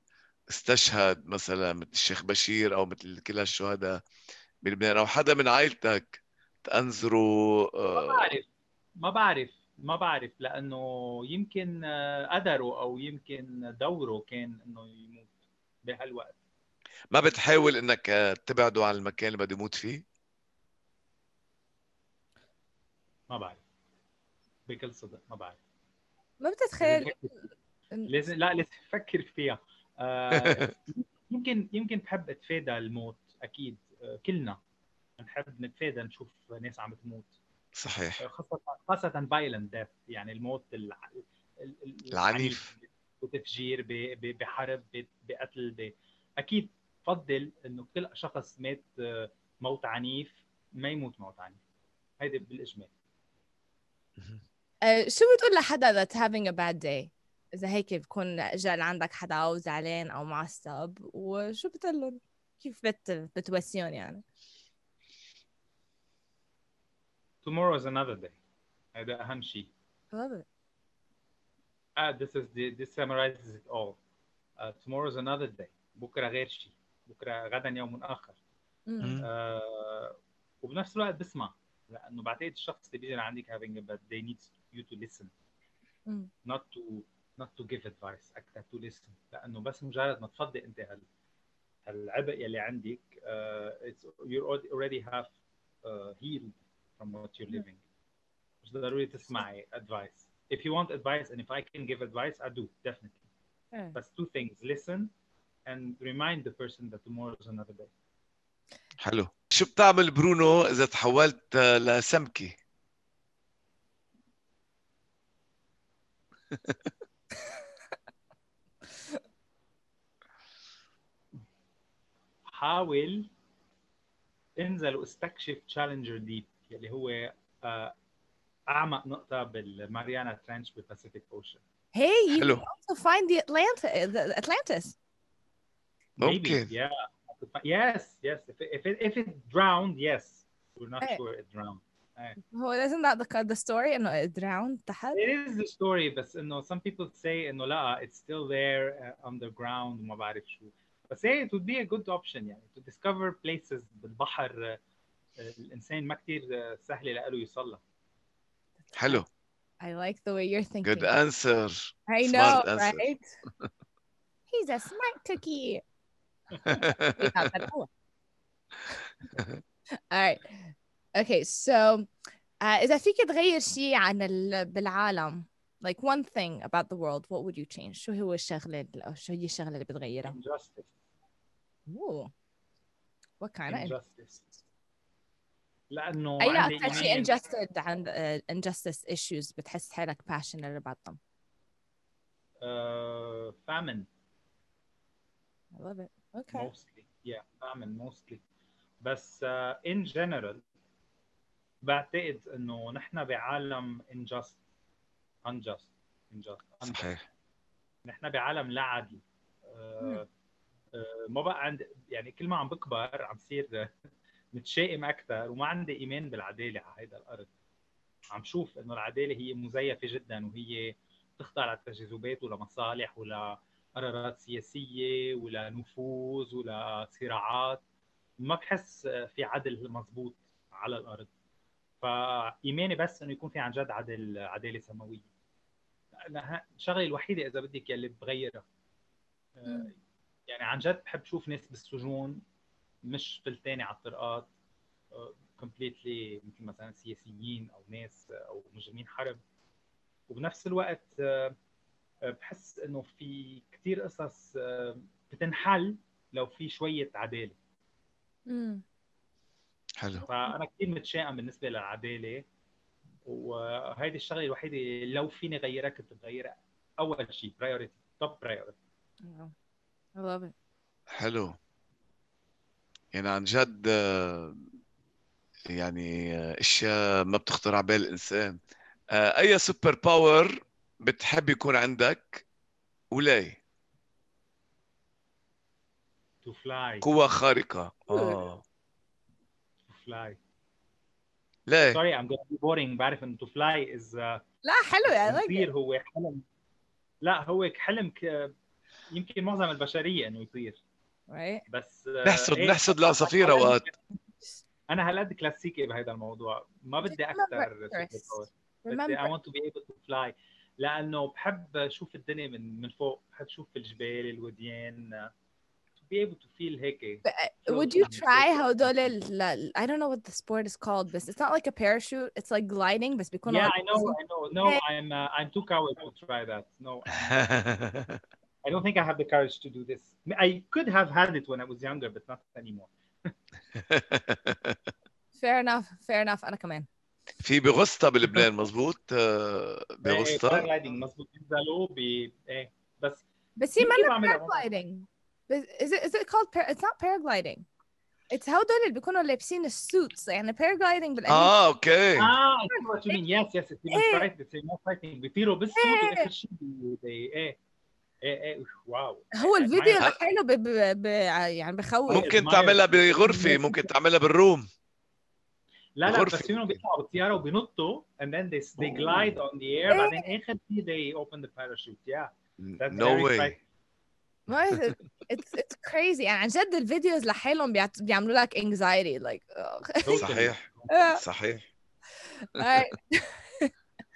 استشهد مثلا مثل الشيخ بشير أو مثل كل الشهداء بلبنان أو حدا من عائلتك تنظروا آه، ما بعرف ما بعرف ما بعرف لأنه يمكن قدره أو يمكن دوره كان إنه يموت بهالوقت ما بتحاول إنك تبعده عن المكان اللي بده يموت فيه؟ ما بعرف. بكل صدق ما بعرف. ما بتتخيل. لازم لا لازم أفكر فيها. آه يمكن يمكن بحب اتفادى الموت أكيد. آه كلنا بنحب نتفادى نشوف ناس عم تموت. صحيح. خاصة خاصة فايلنت ديث يعني الموت العنيف. بتفجير بحرب بقتل أكيد بفضل إنه كل شخص مات آه، موت عنيف ما يموت موت عنيف. هيدي بالإجمال. شو بتقول لحدا that's having a bad day إذا هيك بكون جا عندك حدا أو زعلان أو معصب وشو بتقول كيف بت بتوسيهم يعني؟ Tomorrow is another day. هذا أهم شيء. Love it. Uh, this is the, this summarizes it all. Uh, tomorrow is another day. بكرة غير شيء. بكرة غدا يوم آخر. آه وبنفس الوقت بسمع. لانه بعتقد الشخص اللي بيجي لعندك having a bad day needs you to listen mm. not to not to give advice اكثر to listen لانه بس مجرد ما تفضي انت هال هالعبء يلي عندك uh, it's you already have uh, healed from what you're living مش ضروري تسمعي advice if you want advice and if I can give advice I do definitely yeah. بس two things listen and remind the person that tomorrow is another day حلو شو بتعمل برونو إذا تحولت لسمكة حاول انزل واستكشف Challenger Deep اللي هو آه، أعمق نقطة بال Mariana Trench بال Pacific Ocean Hey, you Hello. can also find the Atlanta, the Atlantis. Maybe, okay. yeah. Yes, yes. If it, if it, if it drowned, yes. We're not hey. sure it drowned. Oh, isn't that the the story انه it drowned تحت؟ It is the story بس انه some people say انه لا it's still there uh, underground وما بعرف شو بس hey, it would be a good option يعني to discover places بالبحر uh, الانسان ما كثير uh, سهل له يوصل حلو I like the way you're thinking. Good answer. I know, answer. right? He's a smart cookie. All right. Okay, so uh, إذا فيك تغير شيء عن ال... بالعالم like one thing about the world what would you change شو هو الشغلة أو شو هي الشغلة اللي بتغيرها injustice Ooh. what kind of injustice لأنه أي أكثر شيء injustice عن uh, injustice issues بتحس حالك passionate about them uh, famine I love it okay. Mostly. Yeah بعمل mostly. بس uh, in general بعتقد إنه نحن بعالم unjust. unjust. unjust. صحيح. نحن بعالم لا عدل. Uh, uh, ما بقى عند يعني كل ما عم بكبر عم بصير متشائم أكثر وما عندي إيمان بالعدالة على هيدا الأرض. عم شوف إنه العدالة هي مزيفة جدا وهي تخضع لتجاذبات ولمصالح ولا قرارات سياسية ولا نفوذ ولا صراعات. ما بحس في عدل مضبوط على الأرض. فإيماني بس إنه يكون في عن جد عدل عدالة سماوية. الشغله الوحيدة إذا بدك يلي بغيرها. يعني عن جد بحب شوف ناس بالسجون مش فلتانه على الطرقات. كومبليتلي مثل مثلا سياسيين أو ناس أو مجرمين حرب. وبنفس الوقت بحس إنه في كثير قصص آه، بتنحل لو في شوية عدالة. امم حلو. فأنا كثير متشائم بالنسبة للعدالة وهيدي الشغلة الوحيدة لو فيني غيرها كنت بغيرها أول شيء priority top priority I love it. حلو. يعني عن جد آه، يعني آه، إشياء ما بتخطر على بال الإنسان. آه، أي superpower بتحب يكون عندك وليه to fly قوة خارقة. آه. to fly ليه sorry I'm gonna be boring. بعرف انه to fly is لا حلو يعني يطير هو حلم. لا هو حلم ك... يمكن معظم البشرية إنه يطير. Right. بس آه، نحسد إيه، نحسد العصافير أوقات. أنا هالقد كلاسيكي بهذا الموضوع؟ ما بدي أكثر first. بدي I want to be able to fly. لانه بحب اشوف الدنيا من من فوق بحب اشوف الجبال الوديان to be able to feel هيك would you try هدول ال- ال- I don't know what the sport is called but it's not like a parachute it's like gliding بس بيكونوا yeah like I know I know no I'm uh, I'm too coward to try that no I don't think I have the courage to do this I could have had it when I was younger but not anymore fair enough fair enough أنا كمان في بغسطة بلبنان مزبوط بغسطة باراجلايدنج مضبوط بينزلوا ب إيه بس. بس هي يمكن ما بعملها. paragliding. بس is it is it called par- it's not paragliding. It's هدول اللي بيكونوا لابسين ال suits يعني paragliding بالانجليزي آه أوكي. آه I see what you mean. Yes yes it's even إيه. fright it's even frightening. بيطيروا بال suit إيه. إيه إيه إيه. wow. هو الفيديو لحاله ب... ب... ب... يعني بخوف. ممكن تعملها بغرفة ممكن تعملها بال room. لا لا غرفة. بس فيهم بيطلعوا بالطياره وبينطوا and then they they glide on the air بعدين اخر شيء they open the parachute yeah that's نو very واي frightening. ما it's it's crazy يعني عن جد الفيديوز لحالهم بيعت... بيعملوا لك anxiety like ugh. Totally. صحيح آه. صحيح Alright.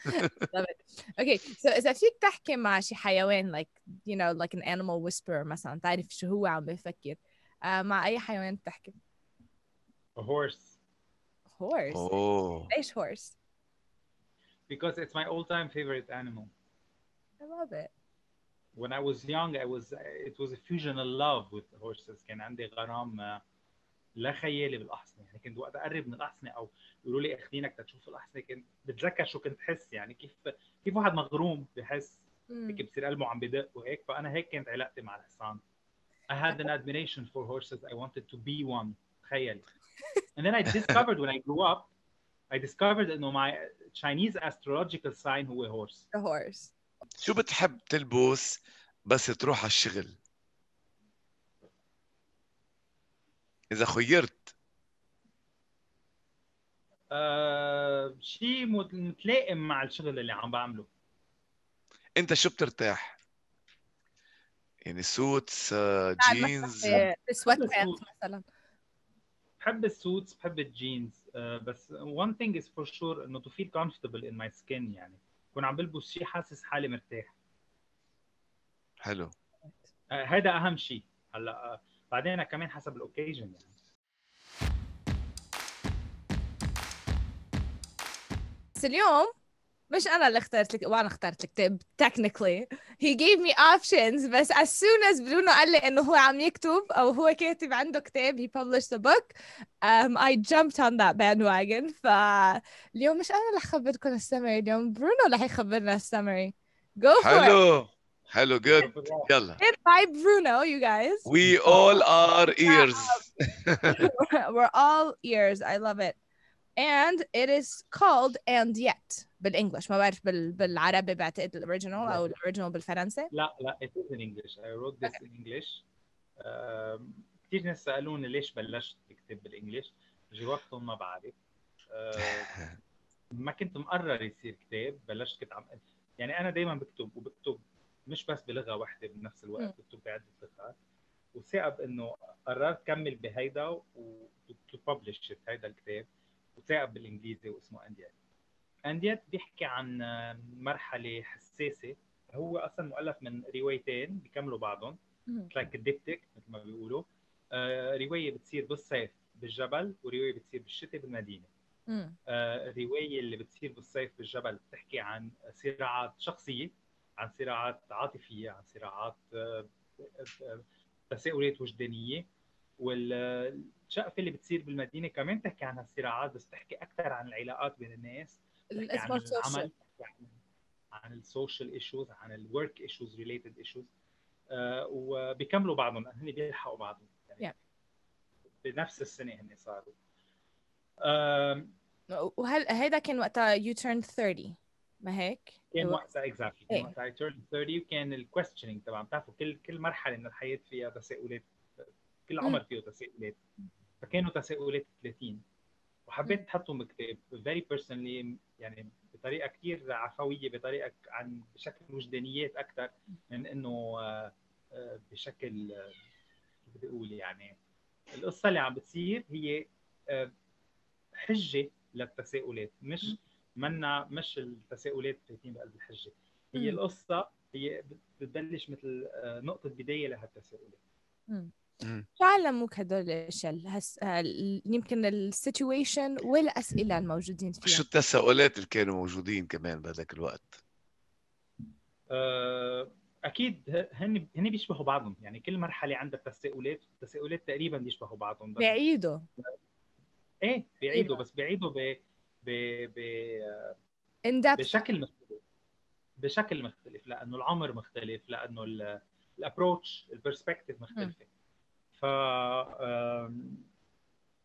Love it. Okay, so إذا فيك تحكي مع شي حيوان like you know like an animal whisperer مثلا تعرف شو هو عم بفكر آه مع أي حيوان بتحكي a horse Horse. اوه ليش horse. Because it's my all-time favorite animal. I love it. When I was young I was it was a fusion of love with horses. كان عندي غرام آه، لا خيالي بالأحصنة. يعني كنت وقت أقرب من الأحصنة أو يقولوا لي اخذينك تشوف الأحصنة. كنت بتذكر شو كنت حس. يعني كيف كيف واحد مغروم بحس. هيك Mm. بصير قلبه عم بدق وهيك. فأنا هيك كانت علاقتي مع الحصان. I had an admiration for horses. I wanted to be one. تخيل and then I discovered when I grew up I discovered انه my Chinese astrological sign هو horse. The horse. شو بتحب تلبس بس تروح على الشغل؟ إذا خيرت. آه شيء مت- متلائم مع الشغل اللي عم بعمله. أنت شو بترتاح؟ يعني suits آه، جينز sweat pant مثلا. بحب ال suits بحب الجينز آه بس one thing is for sure إنه to feel comfortable in my skin يعني. كون عم بلبس شيء حاسس حالي مرتاح. حلو. آه هذا أهم شيء هلا آه بعدين كمان حسب ال occasion يعني. بس اليوم مش أنا اللي اخترت لك وأنا اخترت الكتاب technically. He gave me options بس as soon as برونو قال لي إنه هو عم يكتب أو هو كاتب عنده كتاب he published a book um, I jumped on that bandwagon. فاليوم مش أنا اللي حخبركم السمري اليوم برونو اللي حيخبرنا السمري go for it. حلو. حلو good يلا. Read by Bruno you guys. We all are ears. We're all ears. I love it. And it is called and yet بالإنجلش. ما بعرف بال... بالعربي بعتقد الأوريجينال أو الأوريجينال بالفرنسي. لا لا it is in English. I wrote this in English. آم، كثير ناس سألوني ليش بلشت اكتب بالإنجلش. جاوبتهم ما بعرف. آه، ما كنت مقرر يصير كتاب. بلشت كنت عم يعني أنا دائما بكتب وبكتب مش بس بلغة واحدة بنفس الوقت. بكتب بعدة لغات. وثاقب إنه قررت كمل بهيدا و to publish it، هيدا الكتاب. وثاقب بالإنجليزي واسمه انديت انديت بيحكي عن آه، مرحلة حساسة. هو أصلا مؤلف من روايتين بيكملوا بعضهم. like ال diptych مثل ما بيقولوا. آه رواية بتصير بالصيف بالجبل ورواية بتصير بالشتاء بالمدينة. آه الرواية اللي بتصير بالصيف بالجبل بتحكي عن صراعات شخصية عن صراعات عاطفية عن صراعات آه تساؤلات وجدانية. والشقفه اللي بتصير بالمدينة كمان تحكي عن هالصراعات بس تحكي أكثر عن العلاقات بين الناس تحكي عن العمل عن ال social issues عن ال work issues related issues وبيكملوا بعضهم هن بيلحقوا بعضهم. يعني yeah. بنفس السنة هن صاروا. وهل هيدا كان وقتها you turn 30 ما هيك؟ كان وقتها exactly كان وقتها turn 30 وكان ال questioning طبعا بتعرفوا كل كل مرحلة من الحياة فيها تساؤلات كل عمر فيه تساؤلات فكانوا تساؤلات 30 وحبيت احطهم بكتاب very personally يعني بطريقة كثير عفوية بطريقة عن بشكل وجدانيات أكثر من إنه آه، آه، بشكل آه، كيف بدي أقول يعني القصة اللي عم بتصير هي حجة للتساؤلات مش منا مش التساؤلات فايتين بقلب الحجة. هي القصة هي بتبلش مثل نقطة بداية لهالتساؤلات. شو علموك هدول الأشياء هس... يمكن السيتويشن والأسئلة الموجودين فيها. شو التساؤلات اللي كانوا موجودين كمان بهذاك الوقت؟ أه أكيد هن هن بيشبهوا بعضهم. يعني كل مرحلة عندها تساؤلات التساؤلات تقريبا بيشبهوا بعضهم بيعيدوا. إيه بيعيدوا بس بيعيدوا ب ب ب بشكل مختلف. بشكل مختلف لأنه العمر مختلف لأنه ال approach ال perspective مختلفة. ف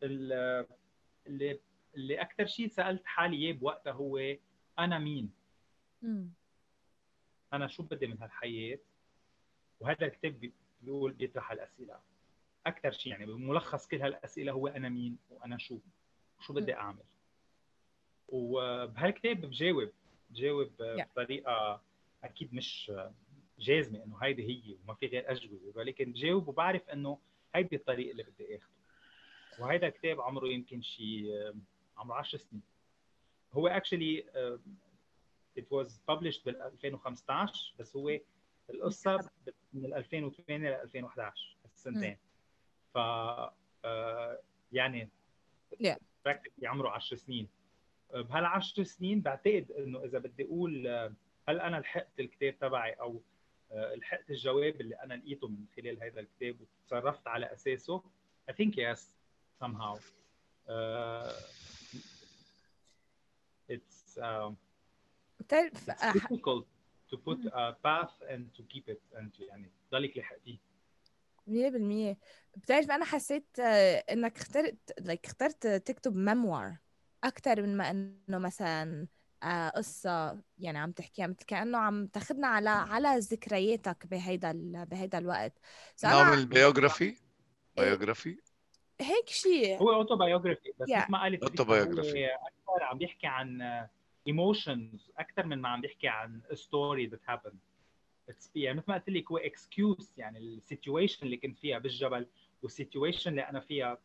اللي اللي أكثر شيء سألت حالي اياه بوقتها هو أنا مين؟ مم. أنا شو بدي من هالحياة؟ وهذا الكتاب بيقول بيطرح الاسئله أكثر شيء يعني بملخص كل هالأسئلة هو أنا مين وأنا شو؟ شو بدي أعمل؟ وبهالكتاب بجاوب بجاوب بطريقة أكيد مش جازمة إنه هيدي هي وما في غير أجوبة ولكن بجاوب وبعرف إنه هيدي الطريق اللي بدي اخذه وهيدا كتاب عمره يمكن شي عمره 10 سنين. هو اكشلي it was published بال 2015 بس هو القصة من 2008 ل 2011 السنتين. ف آه، يعني yeah. عمره 10 سنين. بهال 10 سنين بعتقد إنه إذا بدي أقول آه، هل أنا لحقت الكتاب تبعي أو آه، لحقت الجواب اللي أنا لقيته من خلال هذا الكتاب وتصرفت على أساسه. I think yes somehow. uh, it's um, it's difficult to put a path and to keep it and يعني تضلك لحقتيه. 100% بتعرف أنا حسيت آه، إنك اخترت like اخترت تكتب ميموار أكثر من ما إنه مثلا آه، قصة يعني عم تحكيها مثل كأنه عم تاخذنا على على ذكرياتك بهيدا بهيدا الوقت. نعمل biography biography هيك شيء هو autobiography بس yeah. مثل ما قالت autobiography أكثر عم بيحكي عن emotions أكثر من ما عم بيحكي عن story that happened يعني مثل ما قلت لك هو excuse يعني ال situation اللي كنت فيها بالجبل وال situation اللي أنا فيها.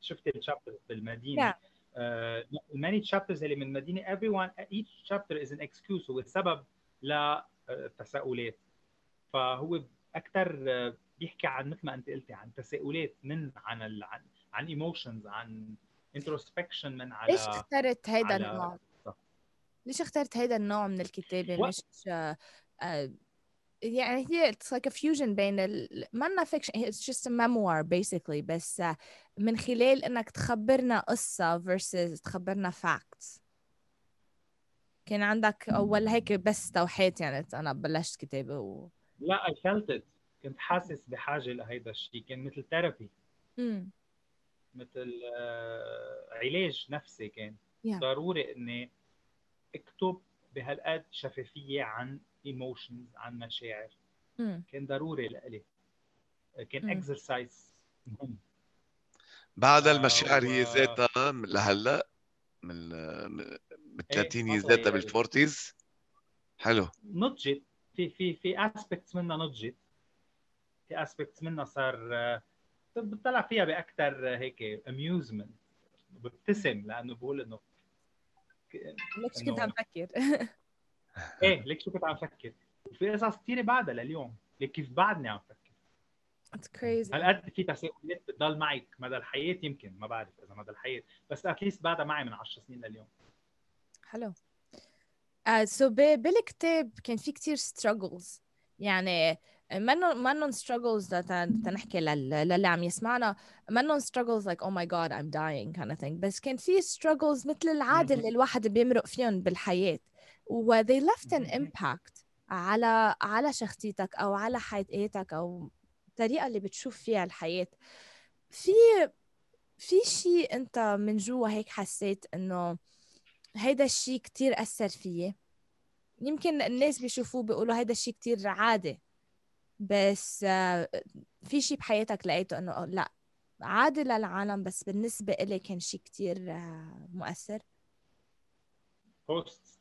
شفت ال chapter بالمدينة. Yeah. ال many chapters اللي من المدينة everyone each chapter is an excuse هو سبب للتساؤلات فهو أكثر آه، بيحكي عن مثل ما أنت قلتي عن تساؤلات من عن ال... عن عن emotions عن introspection من على ليش اخترت هيدا النوع؟ ليش اخترت هيدا النوع من الكتابة؟ مش آه يعني هي it's like a fusion بين ال... مانا fiction it's just a memoir basically بس من خلال إنك تخبرنا قصة versus تخبرنا facts. كان عندك اول هيك بس توحيت يعني أنا بلشت كتابة و... لا I felt it. كنت حاسس بحاجة لهيدا الشيء كان مثل therapy مثل uh, علاج نفسي كان. Yeah. ضروري إني أكتب بهالقد شفافية عن emotions عن مشاعر. م. كان ضروري لإلي. كان exercise مهم. بعد المشاعر هي ذاتها لهلا من من 30 هي ذاتها بال forties. حلو. نضجت. في في في aspects منها نضجت. في aspects منها صار بتطلع فيها باكثر هيك amusement ببتسم لأنه بقول إنه ليش كنت عم فكر؟ إيه ليك شو كنت عم فكر؟ وفي قصص كثيره بعدها لليوم كيف بعدني عم فكر. It's crazy. هالقد في تساؤلات بتضل معك مدى الحياة يمكن ما بعرف إذا مدى الحياة بس اتليست بعدها معي من 10 سنين لليوم. حلو. uh, so بالكتاب كان في كتير struggles. يعني منن منن struggles ده تن- تنحكي لل- للي عم يسمعنا منن struggles like oh my god I'm dying kind of thing. بس كان في struggles مثل العادة. اللي الواحد بيمرق فيهم بالحياة. و they left an impact على على شخصيتك أو على حياتك أو الطريقة اللي بتشوف فيها الحياة. في في شيء أنت من جوا هيك حسيت إنه هيدا الشيء كتير أثر فيي؟ يمكن الناس بيشوفوه بيقولوا هيدا الشيء كتير عادي بس آه، في شيء بحياتك لقيته إنه لا عادي للعالم بس بالنسبة إلي كان شيء كتير آه، مؤثر؟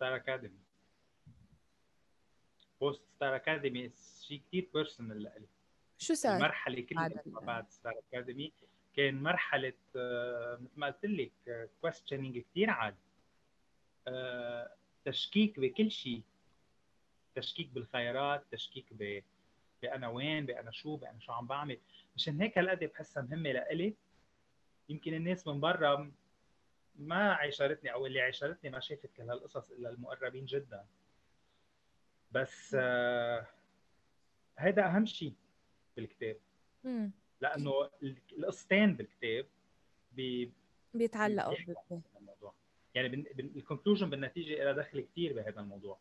ستار اكاديمي post ستار اكاديمي شيء كثير personal لإلي شو صار؟ المرحلة كلها بعد ال- ما بعد ستار اكاديمي كان مرحلة آه، مثل ما قلت لك questioning كثير عالي تشكيك بكل شيء. تشكيك بالخيارات تشكيك ب بأنا وين بأنا شو بأنا شو عم بعمل. مشان هيك هالقد بحسها مهمة لإلي. يمكن الناس من برا ما عاشرتني أو اللي عاشرتني ما شافت كل هالقصص إلا المقربين جدا. بس آه، هيدا أهم شيء بالكتاب. مم. لأنه ال- القصتين بالكتاب بي- بيتعلقوا بيحكوا بال- عن الموضوع. يعني ال conclusion بالنتيجة لها دخل كثير بهذا الموضوع.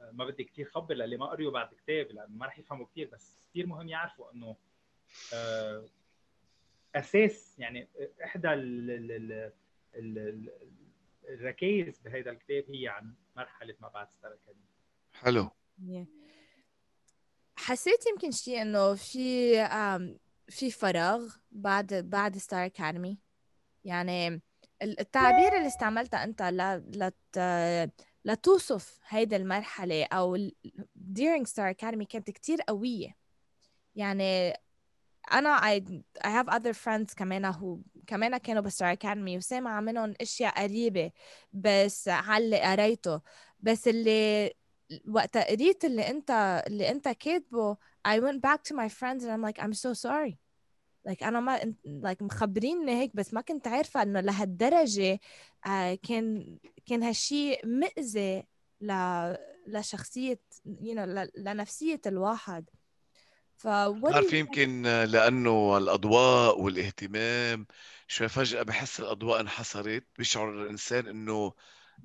آه، ما بدي كثير خبر للي ما قريوا بعد كتاب لأنه ما رح يفهموا كثير بس كثير مهم يعرفوا إنه آه، أساس يعني إحدى ال- ال- الركائز بهذا الكتاب هي عن مرحلة ما بعد ستار أكاديمي. حلو. حسيت يمكن شيء إنه في في فراغ بعد بعد ستار أكاديمي. يعني ال- التعبير اللي استعملته أنت ل لت لتوصف هيدي المرحلة أو ال- during ستار أكاديمي كانت كتير قوية. يعني أنا I, I have other friends كمان هو كمان كانوا بستار اكاديمي وسامعة منهم أشياء قريبة بس على اللي قريته. بس اللي وقت قريت اللي أنت اللي أنت كاتبه I went back to my friends and I'm like I'm so sorry. Like أنا ما like مخبريني هيك بس ما كنت عارفة إنه لهالدرجة آه كان كان هالشي مأذي ل لشخصية you know ل... لنفسية الواحد. ف what do بعرف you think- يمكن لأنه الأضواء والاهتمام شوي فجأة بحس الأضواء انحصرت بيشعر الإنسان إنه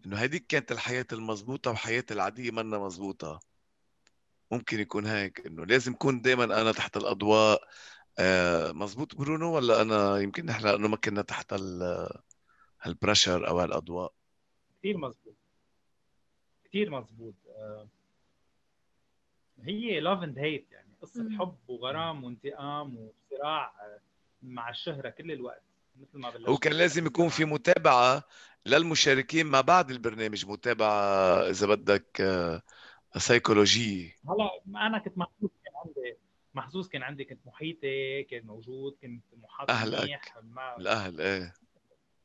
إنه هذيك كانت الحياة المضبوطة وحياتي العادية منا مضبوطة. ممكن يكون هيك إنه لازم يكون دائما أنا تحت الأضواء آه مزبوط برونو ولا أنا يمكن نحن لأنه ما كنا تحت ال- هالبريشر أو هالأضواء كثير مزبوط كثير مزبوط آه، هي love and hate يعني. قصة مم. حب وغرام وانتقام وصراع آه، مع الشهرة كل الوقت مثل ما بلشت هو كان لازم يكون في متابعة للمشاركين ما بعد البرنامج متابعة إذا بدك آه، سيكولوجية هلا أنا كنت محظوظ كان عندي محظوظ كان عندي كنت محيطي كان موجود كنت محاط أهلك. منيح ما الأهل إيه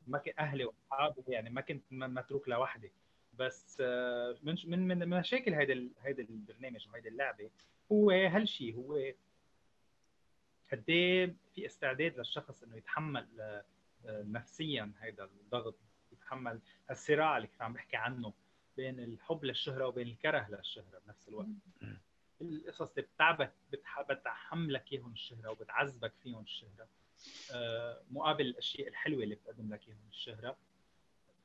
ما كان أهلي وأصحابي يعني ما كنت متروك لوحدي بس آه، من من من مشاكل ال- هيدا البرنامج وهيدي اللعبة هو هالشيء هو قد إيه في استعداد للشخص إنه يتحمل آه، آه، نفسيا هيدا الضغط يتحمل الصراع اللي كنت عم بحكي عنه بين الحب للشهرة وبين الكره للشهرة بنفس الوقت. القصص اللي بتعبك بتح- بتحملك إياهم الشهرة وبتعذبك فيهم الشهرة. مقابل الأشياء الحلوة اللي بتقدم لك إياهم الشهرة.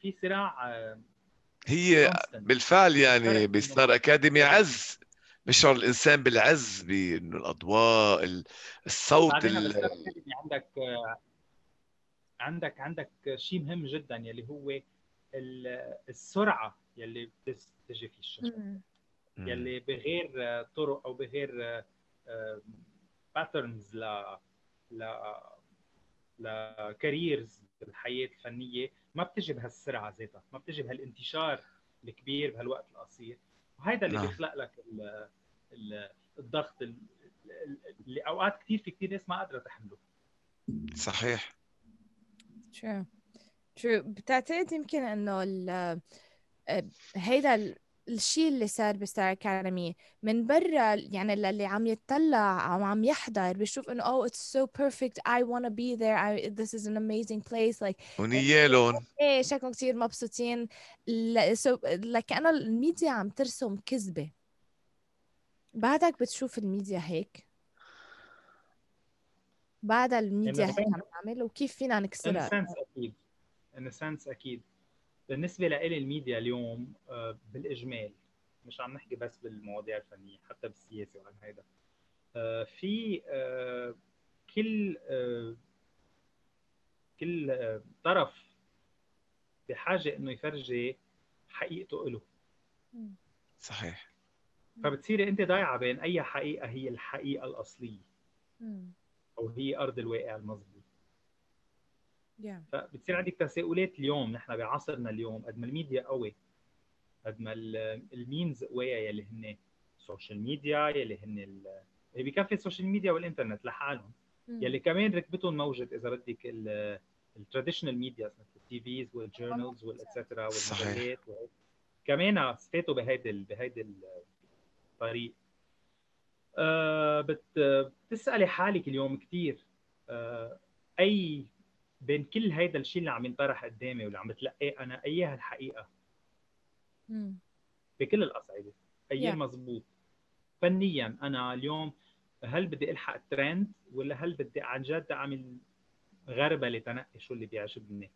في صراع هي. بالفعل يعني بستار أكاديمي عز بيشعر الإنسان بالعز بإنه الأضواء ال- الصوت ال- عندك آه، عندك عندك شيء مهم جدا يلي هو ال- السرعة يلي بتجي في مم. يلي بغير آه، طرق أو بغير patterns ل ل ل careers بالحياة الفنية ما بتجي بهالسرعة ذاتها ما بتجي بهالانتشار الكبير بهالوقت القصير. وهيدا اللي نعم. بيخلق لك ال ال الضغط ال- ال- اللي أوقات كثير في كثير ناس ما قادرة تحمله. صحيح. True. True. بتعتقد يمكن إنه ال آه، هيدا ال- الشيء اللي صار بستار أكاديمي من برا يعني اللي عم يتطلع أو عم يحضر بيشوف إنه oh it's so perfect I wanna be there I, this is an amazing place like ونيالهم إيه شكلهم كثير مبسوطين. ل... so, لكأنه الميديا عم ترسم كذبة. بعدك بتشوف الميديا هيك. بعد الميديا هيك عم تعمل وكيف فينا نكسرها؟ a sense أكيد. in a sense أكيد. بالنسبة لإلي الميديا اليوم آه، بالإجمال مش عم نحكي بس بالمواضيع الفنية حتى بالسياسة وعن هيدا. آه، في آه، كل كل طرف بحاجة إنه يفرجي حقيقته له صحيح. فبتصيري أنت ضايعة بين أي حقيقة هي الحقيقة الأصلية أو هي أرض الواقع المضبوط yeah. فبتصير عندك تساؤلات اليوم نحن بعصرنا اليوم قد ما الميديا قوي قد ما ال means قوية يلي هن ال social media يلي هن اللي بكفي ال social media والإنترنت لحالهم. يلي كمان ركبتهم موجة إذا بدك ال traditional media مثل ال TVs وال journals وال etcetera والمجلات كمان استفادوا بهيدي بهيدي الطريق. أه بتسألي حالك اليوم كثير أه أي بين كل هيدا الشيء اللي عم ينطرح قدامي واللي عم بتلقاه أنا أيها الحقيقة. mm. بكل الأصعدة. اي yeah. مزبوط فنيا أنا اليوم هل بدي ألحق ترند ولا هل بدي عن جد أعمل غربله لتنقي شو اللي بيعجبني؟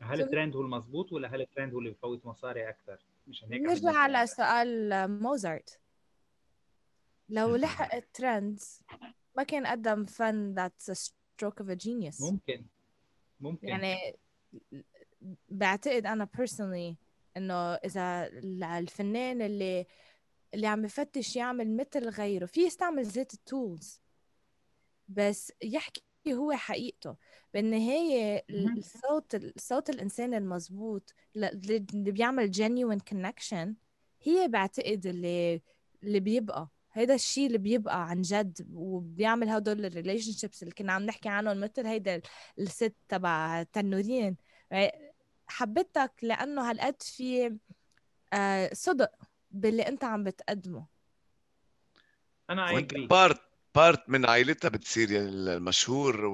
هل الترند هو المزبوط ولا هل الترند هو اللي بفوت مصاري أكثر؟ مشان هيك نرجع على سؤال موزارت. لو لحق ال trends ما كان قدم فن that's stroke of a genius. ممكن. ممكن. يعني بعتقد أنا personally إنه إذا الفنان اللي اللي عم يفتش يعمل مثل غيره في يستعمل زيت ال tools بس يحكي هو حقيقته. بالنهاية الصوت الصوت الإنسان المزبوط اللي بيعمل genuine connection هي بعتقد اللي اللي بيبقى. هيدا الشيء اللي بيبقى عن جد وبيعمل هدول ال relationships اللي كنا عم نحكي عنهم مثل هيدا الست تبع تنورين حبيتك لأنه هالقد في آه، صدق باللي أنت عم بتقدمه. أنا part part من عائلتها بتصير يعني المشهور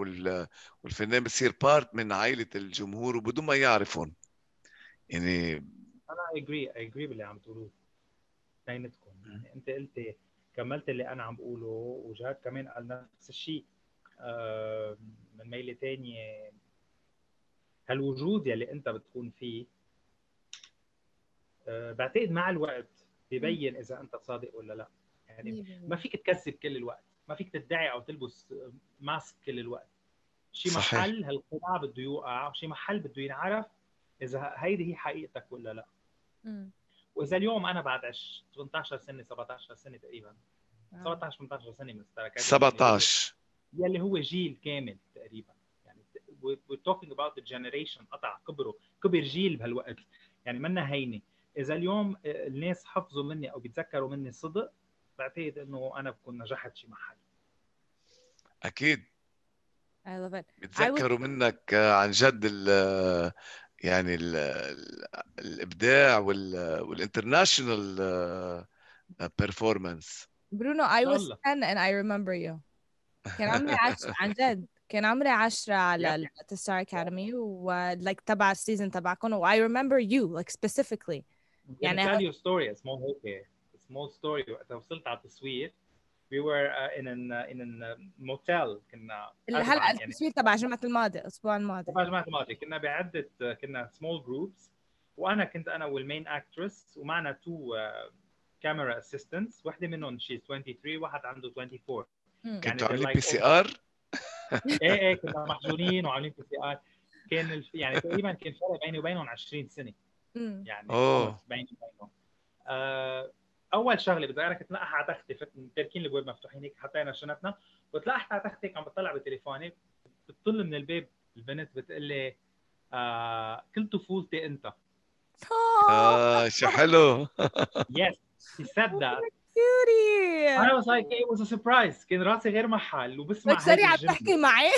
والفنان بتصير part من عائلة الجمهور وبدون ما يعرفون يعني أنا I agree I agree باللي عم تقولوه. بيناتكم يعني أنت قلتي كملت اللي أنا عم بقوله وجهاد كمان قال نفس الشيء. آه، من ميلة تانية هالوجود يلي أنت بتكون فيه آه، بعتقد مع الوقت ببين إذا أنت صادق ولا لا. يعني ما فيك تكذب كل الوقت ما فيك تدعي أو تلبس ماسك كل الوقت. شي محل هالقناع بده يوقع وشي محل بده ينعرف إذا هيدي هي حقيقتك ولا لا. وإذا اليوم أنا بعد 18 سنة 17 سنة تقريبا. 17 18 سنة من التركات 17 يلي هو جيل كامل تقريبا. يعني we're talking about the generation قطع كبروا كبر جيل بهالوقت. يعني منا هينة. إذا اليوم الناس حفظوا مني أو بيتذكروا مني صدق بعتقد إنه أنا بكون نجحت شي محل. أكيد. I love it. بيتذكروا would... منك عن جد يعني ال الإبداع وال international performance برونو I was 10 and I remember you. كان عمري 10 عن جد. كان عمري 10 على ستار اكاديمي و like تبع ال season تبعكم و I remember you like specifically. يعني tell you a story. A small هيك a small story. وقت وصلت على التصوير. We were uh, in an uh, in a motel. كنا هلأ التصوير تبع الجمعة الماضية الأسبوع الماضي. تبع الجمعة الماضية كنا بعدة كنا small groups. وأنا كنت أنا وال main actress ومعنا two camera assistants وحده منهم شي 23 واحد عنده 24 يعني كنتوا عاملين PCR؟ إيه إيه كنا محجونين وعاملين PCR كان الف... يعني تقريبا كان فرق بيني وبينهم 20 سنة. يعني أوه. بيني وبينهم. آه أول شغلة بدي أقول كنت على تختي تاركين البواب مفتوحين هيك حطينا شنطنا وطلعت على تختي عم بطلع بتليفوني بتطل من الباب البنت بتقول لي آه كل طفولتي أنت. آه شو حلو. yes he said that cutie I was like it was a surprise. كان راسي غير محل وبسمع سوري عم تحكي معي.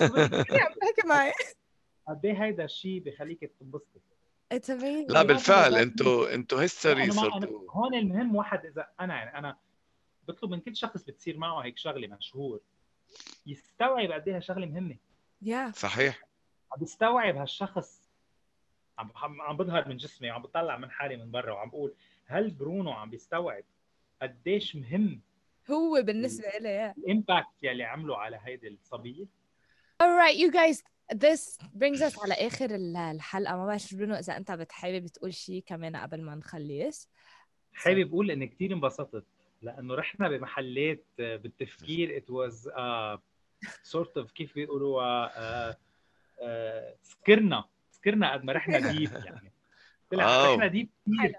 عم تحكي معي. قد إيه هيدا الشيء بخليك تنبسطي؟ It's amazing. لا بالفعل أنتوا أنتوا هيستوري صرتوا هون المهم واحد إذا أنا يعني أنا بطلب من كل شخص بتصير معه هيك شغلة مشهور. يستوعب قد إيه شغلة مهمة. Yeah. صحيح. عم بستوعب هالشخص عم عم بظهر من جسمي وعم بطلع من حالي من برا وعم بقول هل برونو عم بيستوعب قديش مهم هو بالنسبة له ال impact يلي عمله على هيدي الصبية؟ Alright you guys. This brings us على آخر الحلقة. ما بعرف برونو إذا أنت بتحابب تقول شيء كمان قبل ما نخلص. حابب أقول اني كثير انبسطت لأنه رحنا بمحلات بالتفكير. It was uh, sort of كيف بيقولوها uh, uh, سكرنا. سكرنا قد ما رحنا deep يعني. طلع رحنا deep كثير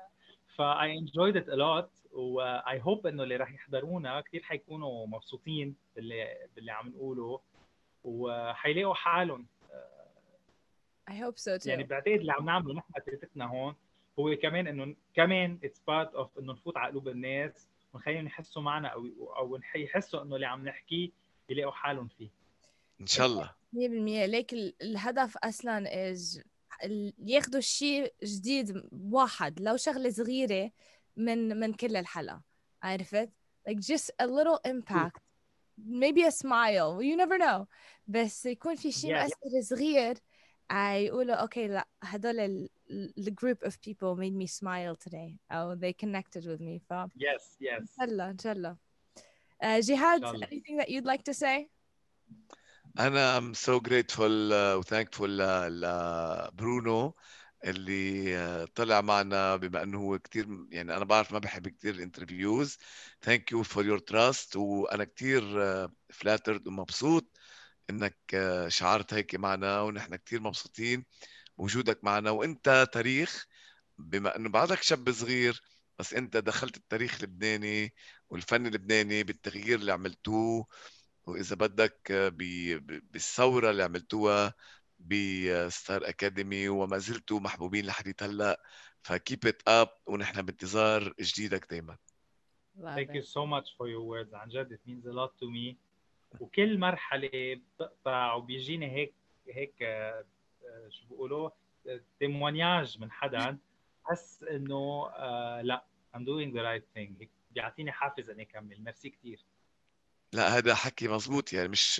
ف I enjoyed it a lot و I hope إنه اللي راح يحضرونا كثير حيكونوا مبسوطين باللي باللي عم نقوله. وحيلاقوا حالهم. I hope so too. يعني بعتقد اللي عم نعمله نحن ثلاثتنا هون هو كمان إنه كمان it's part of إنه نفوت على قلوب الناس ونخليهم يحسوا معنا أو أو يحسوا إنه اللي عم نحكيه يلاقوا حالهم فيه. إن شاء الله. 100% ليك الهدف أصلا is ياخذوا شيء جديد واحد لو شغلة صغيرة من من كل الحلقة. عرفت؟ Like just a little impact. Maybe a smile. You never know. بس يكون في شيء yeah. مؤثر صغير يقولوا أوكي لا هدول the group of people made me smile today. أو they connected with me ف yes yes. ان شاء الله ان شاء الله uh, جهاد anything that you'd like to say? أنا I'm so grateful uh, و thankful لبرونو اللي طلع معنا بما إنه هو كثير يعني أنا بعرف ما بحب كثير ال interviews thank you for your trust وأنا كثير flattered ومبسوط. إنك شعرت هيك معنا ونحن كثير مبسوطين بوجودك معنا. وإنت تاريخ بما إنه بعدك شاب صغير بس إنت دخلت التاريخ اللبناني والفن اللبناني بالتغيير اللي عملتوه وإذا بدك بالثورة اللي عملتوها بستار أكاديمي وما زلتوا محبوبين لحديت هلأ ف keep it up ونحن بانتظار جديدك دائما Thank you so much for your words. عن جد it means a lot to me. وكل مرحلة بتقطع وبيجيني هيك هيك آه، شو بيقولوا témoignage من حدا بحس إنه آه لا I'm doing the right thing هيك بيعطيني حافز إني أكمل ميرسي كثير لا هذا حكي مزبوط يعني مش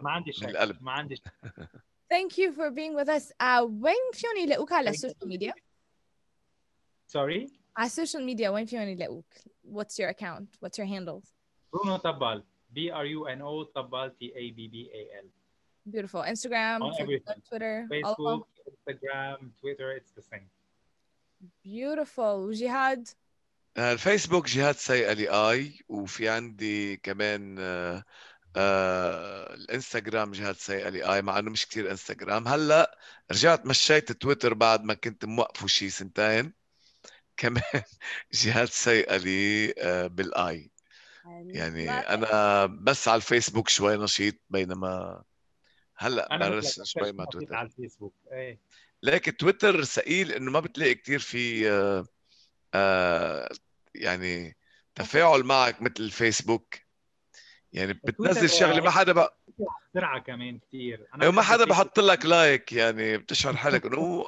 ما عندي شك القلب ما عندي شك Thank you for being with us. Uh, وين فيهم يلاقوك على السوشيال ميديا؟ Sorry? على السوشيال ميديا وين فيهم يلاقوك؟ What's your account? What's your handles? برونو طبال B R U N O طبال T A B B A L Beautiful. Instagram, Facebook, Twitter, Facebook, Instagram, Twitter, it's the same. Beautiful. وجهاد؟ الفيسبوك جهاد سي اي وفي عندي كمان آه آه الانستغرام جهاد سي اي مع إنه مش كثير انستغرام هلأ رجعت مشيت تويتر بعد ما كنت موقفه شي سنتين كمان جهاد سي علي آه بال I يعني أنا بس على الفيسبوك شوي نشيط بينما هلأ بلش شوي مع تويتر. على الفيسبوك. إيه. لكن تويتر ثقيل إنه ما بتلاقي كثير في آه آه يعني تفاعل معك مثل الفيسبوك. يعني بتنزل شغلة ما حدا بقى بسرعة كمان كثير أنا ما حدا بحط لك like يعني بتشعر حالك إنه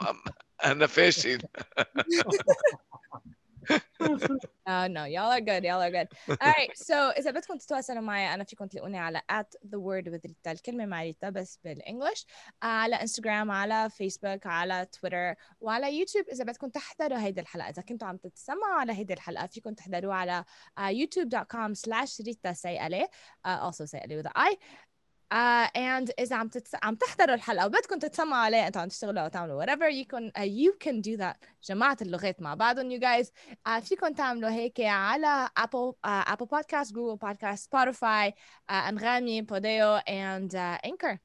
أنا فاشل. uh, no, y'all are good. Y'all are good. All right. So إذا بدكم تتواصلوا معي أنا فيكم تلاقوني على at the word with ريتا الكلمة مع ريتا بس بال English على انستغرام على فيسبوك على تويتر وعلى يوتيوب إذا بدكم تحضروا هيدي الحلقة إذا كنتوا عم تتسمعوا على هيدي الحلقة فيكم تحضروها على uh, youtube.com slash ريتا سيئلة uh, also سيئلة with I Uh, and إذا عم تتس... عم تحضروا الحلقة وبدكم تتسمعوا عليها أنتوا عم تشتغلوا أو تعملوا whatever you can uh, you can do that جماعة اللغات مع بعضهم you guys uh, فيكم تعملوا هيك على Apple uh, Apple Podcast Google Podcast Spotify uh, أنغامي بوديو and uh, Anchor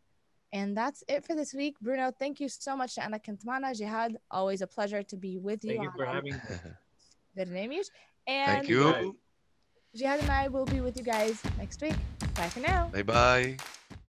and that's it for this week Bruno thank you so much لأنك كنت معنا جهاد always a pleasure to be with you thank you for having me برنامج and thank you Jihad and I will be with you guys next week. Bye for now. Bye bye.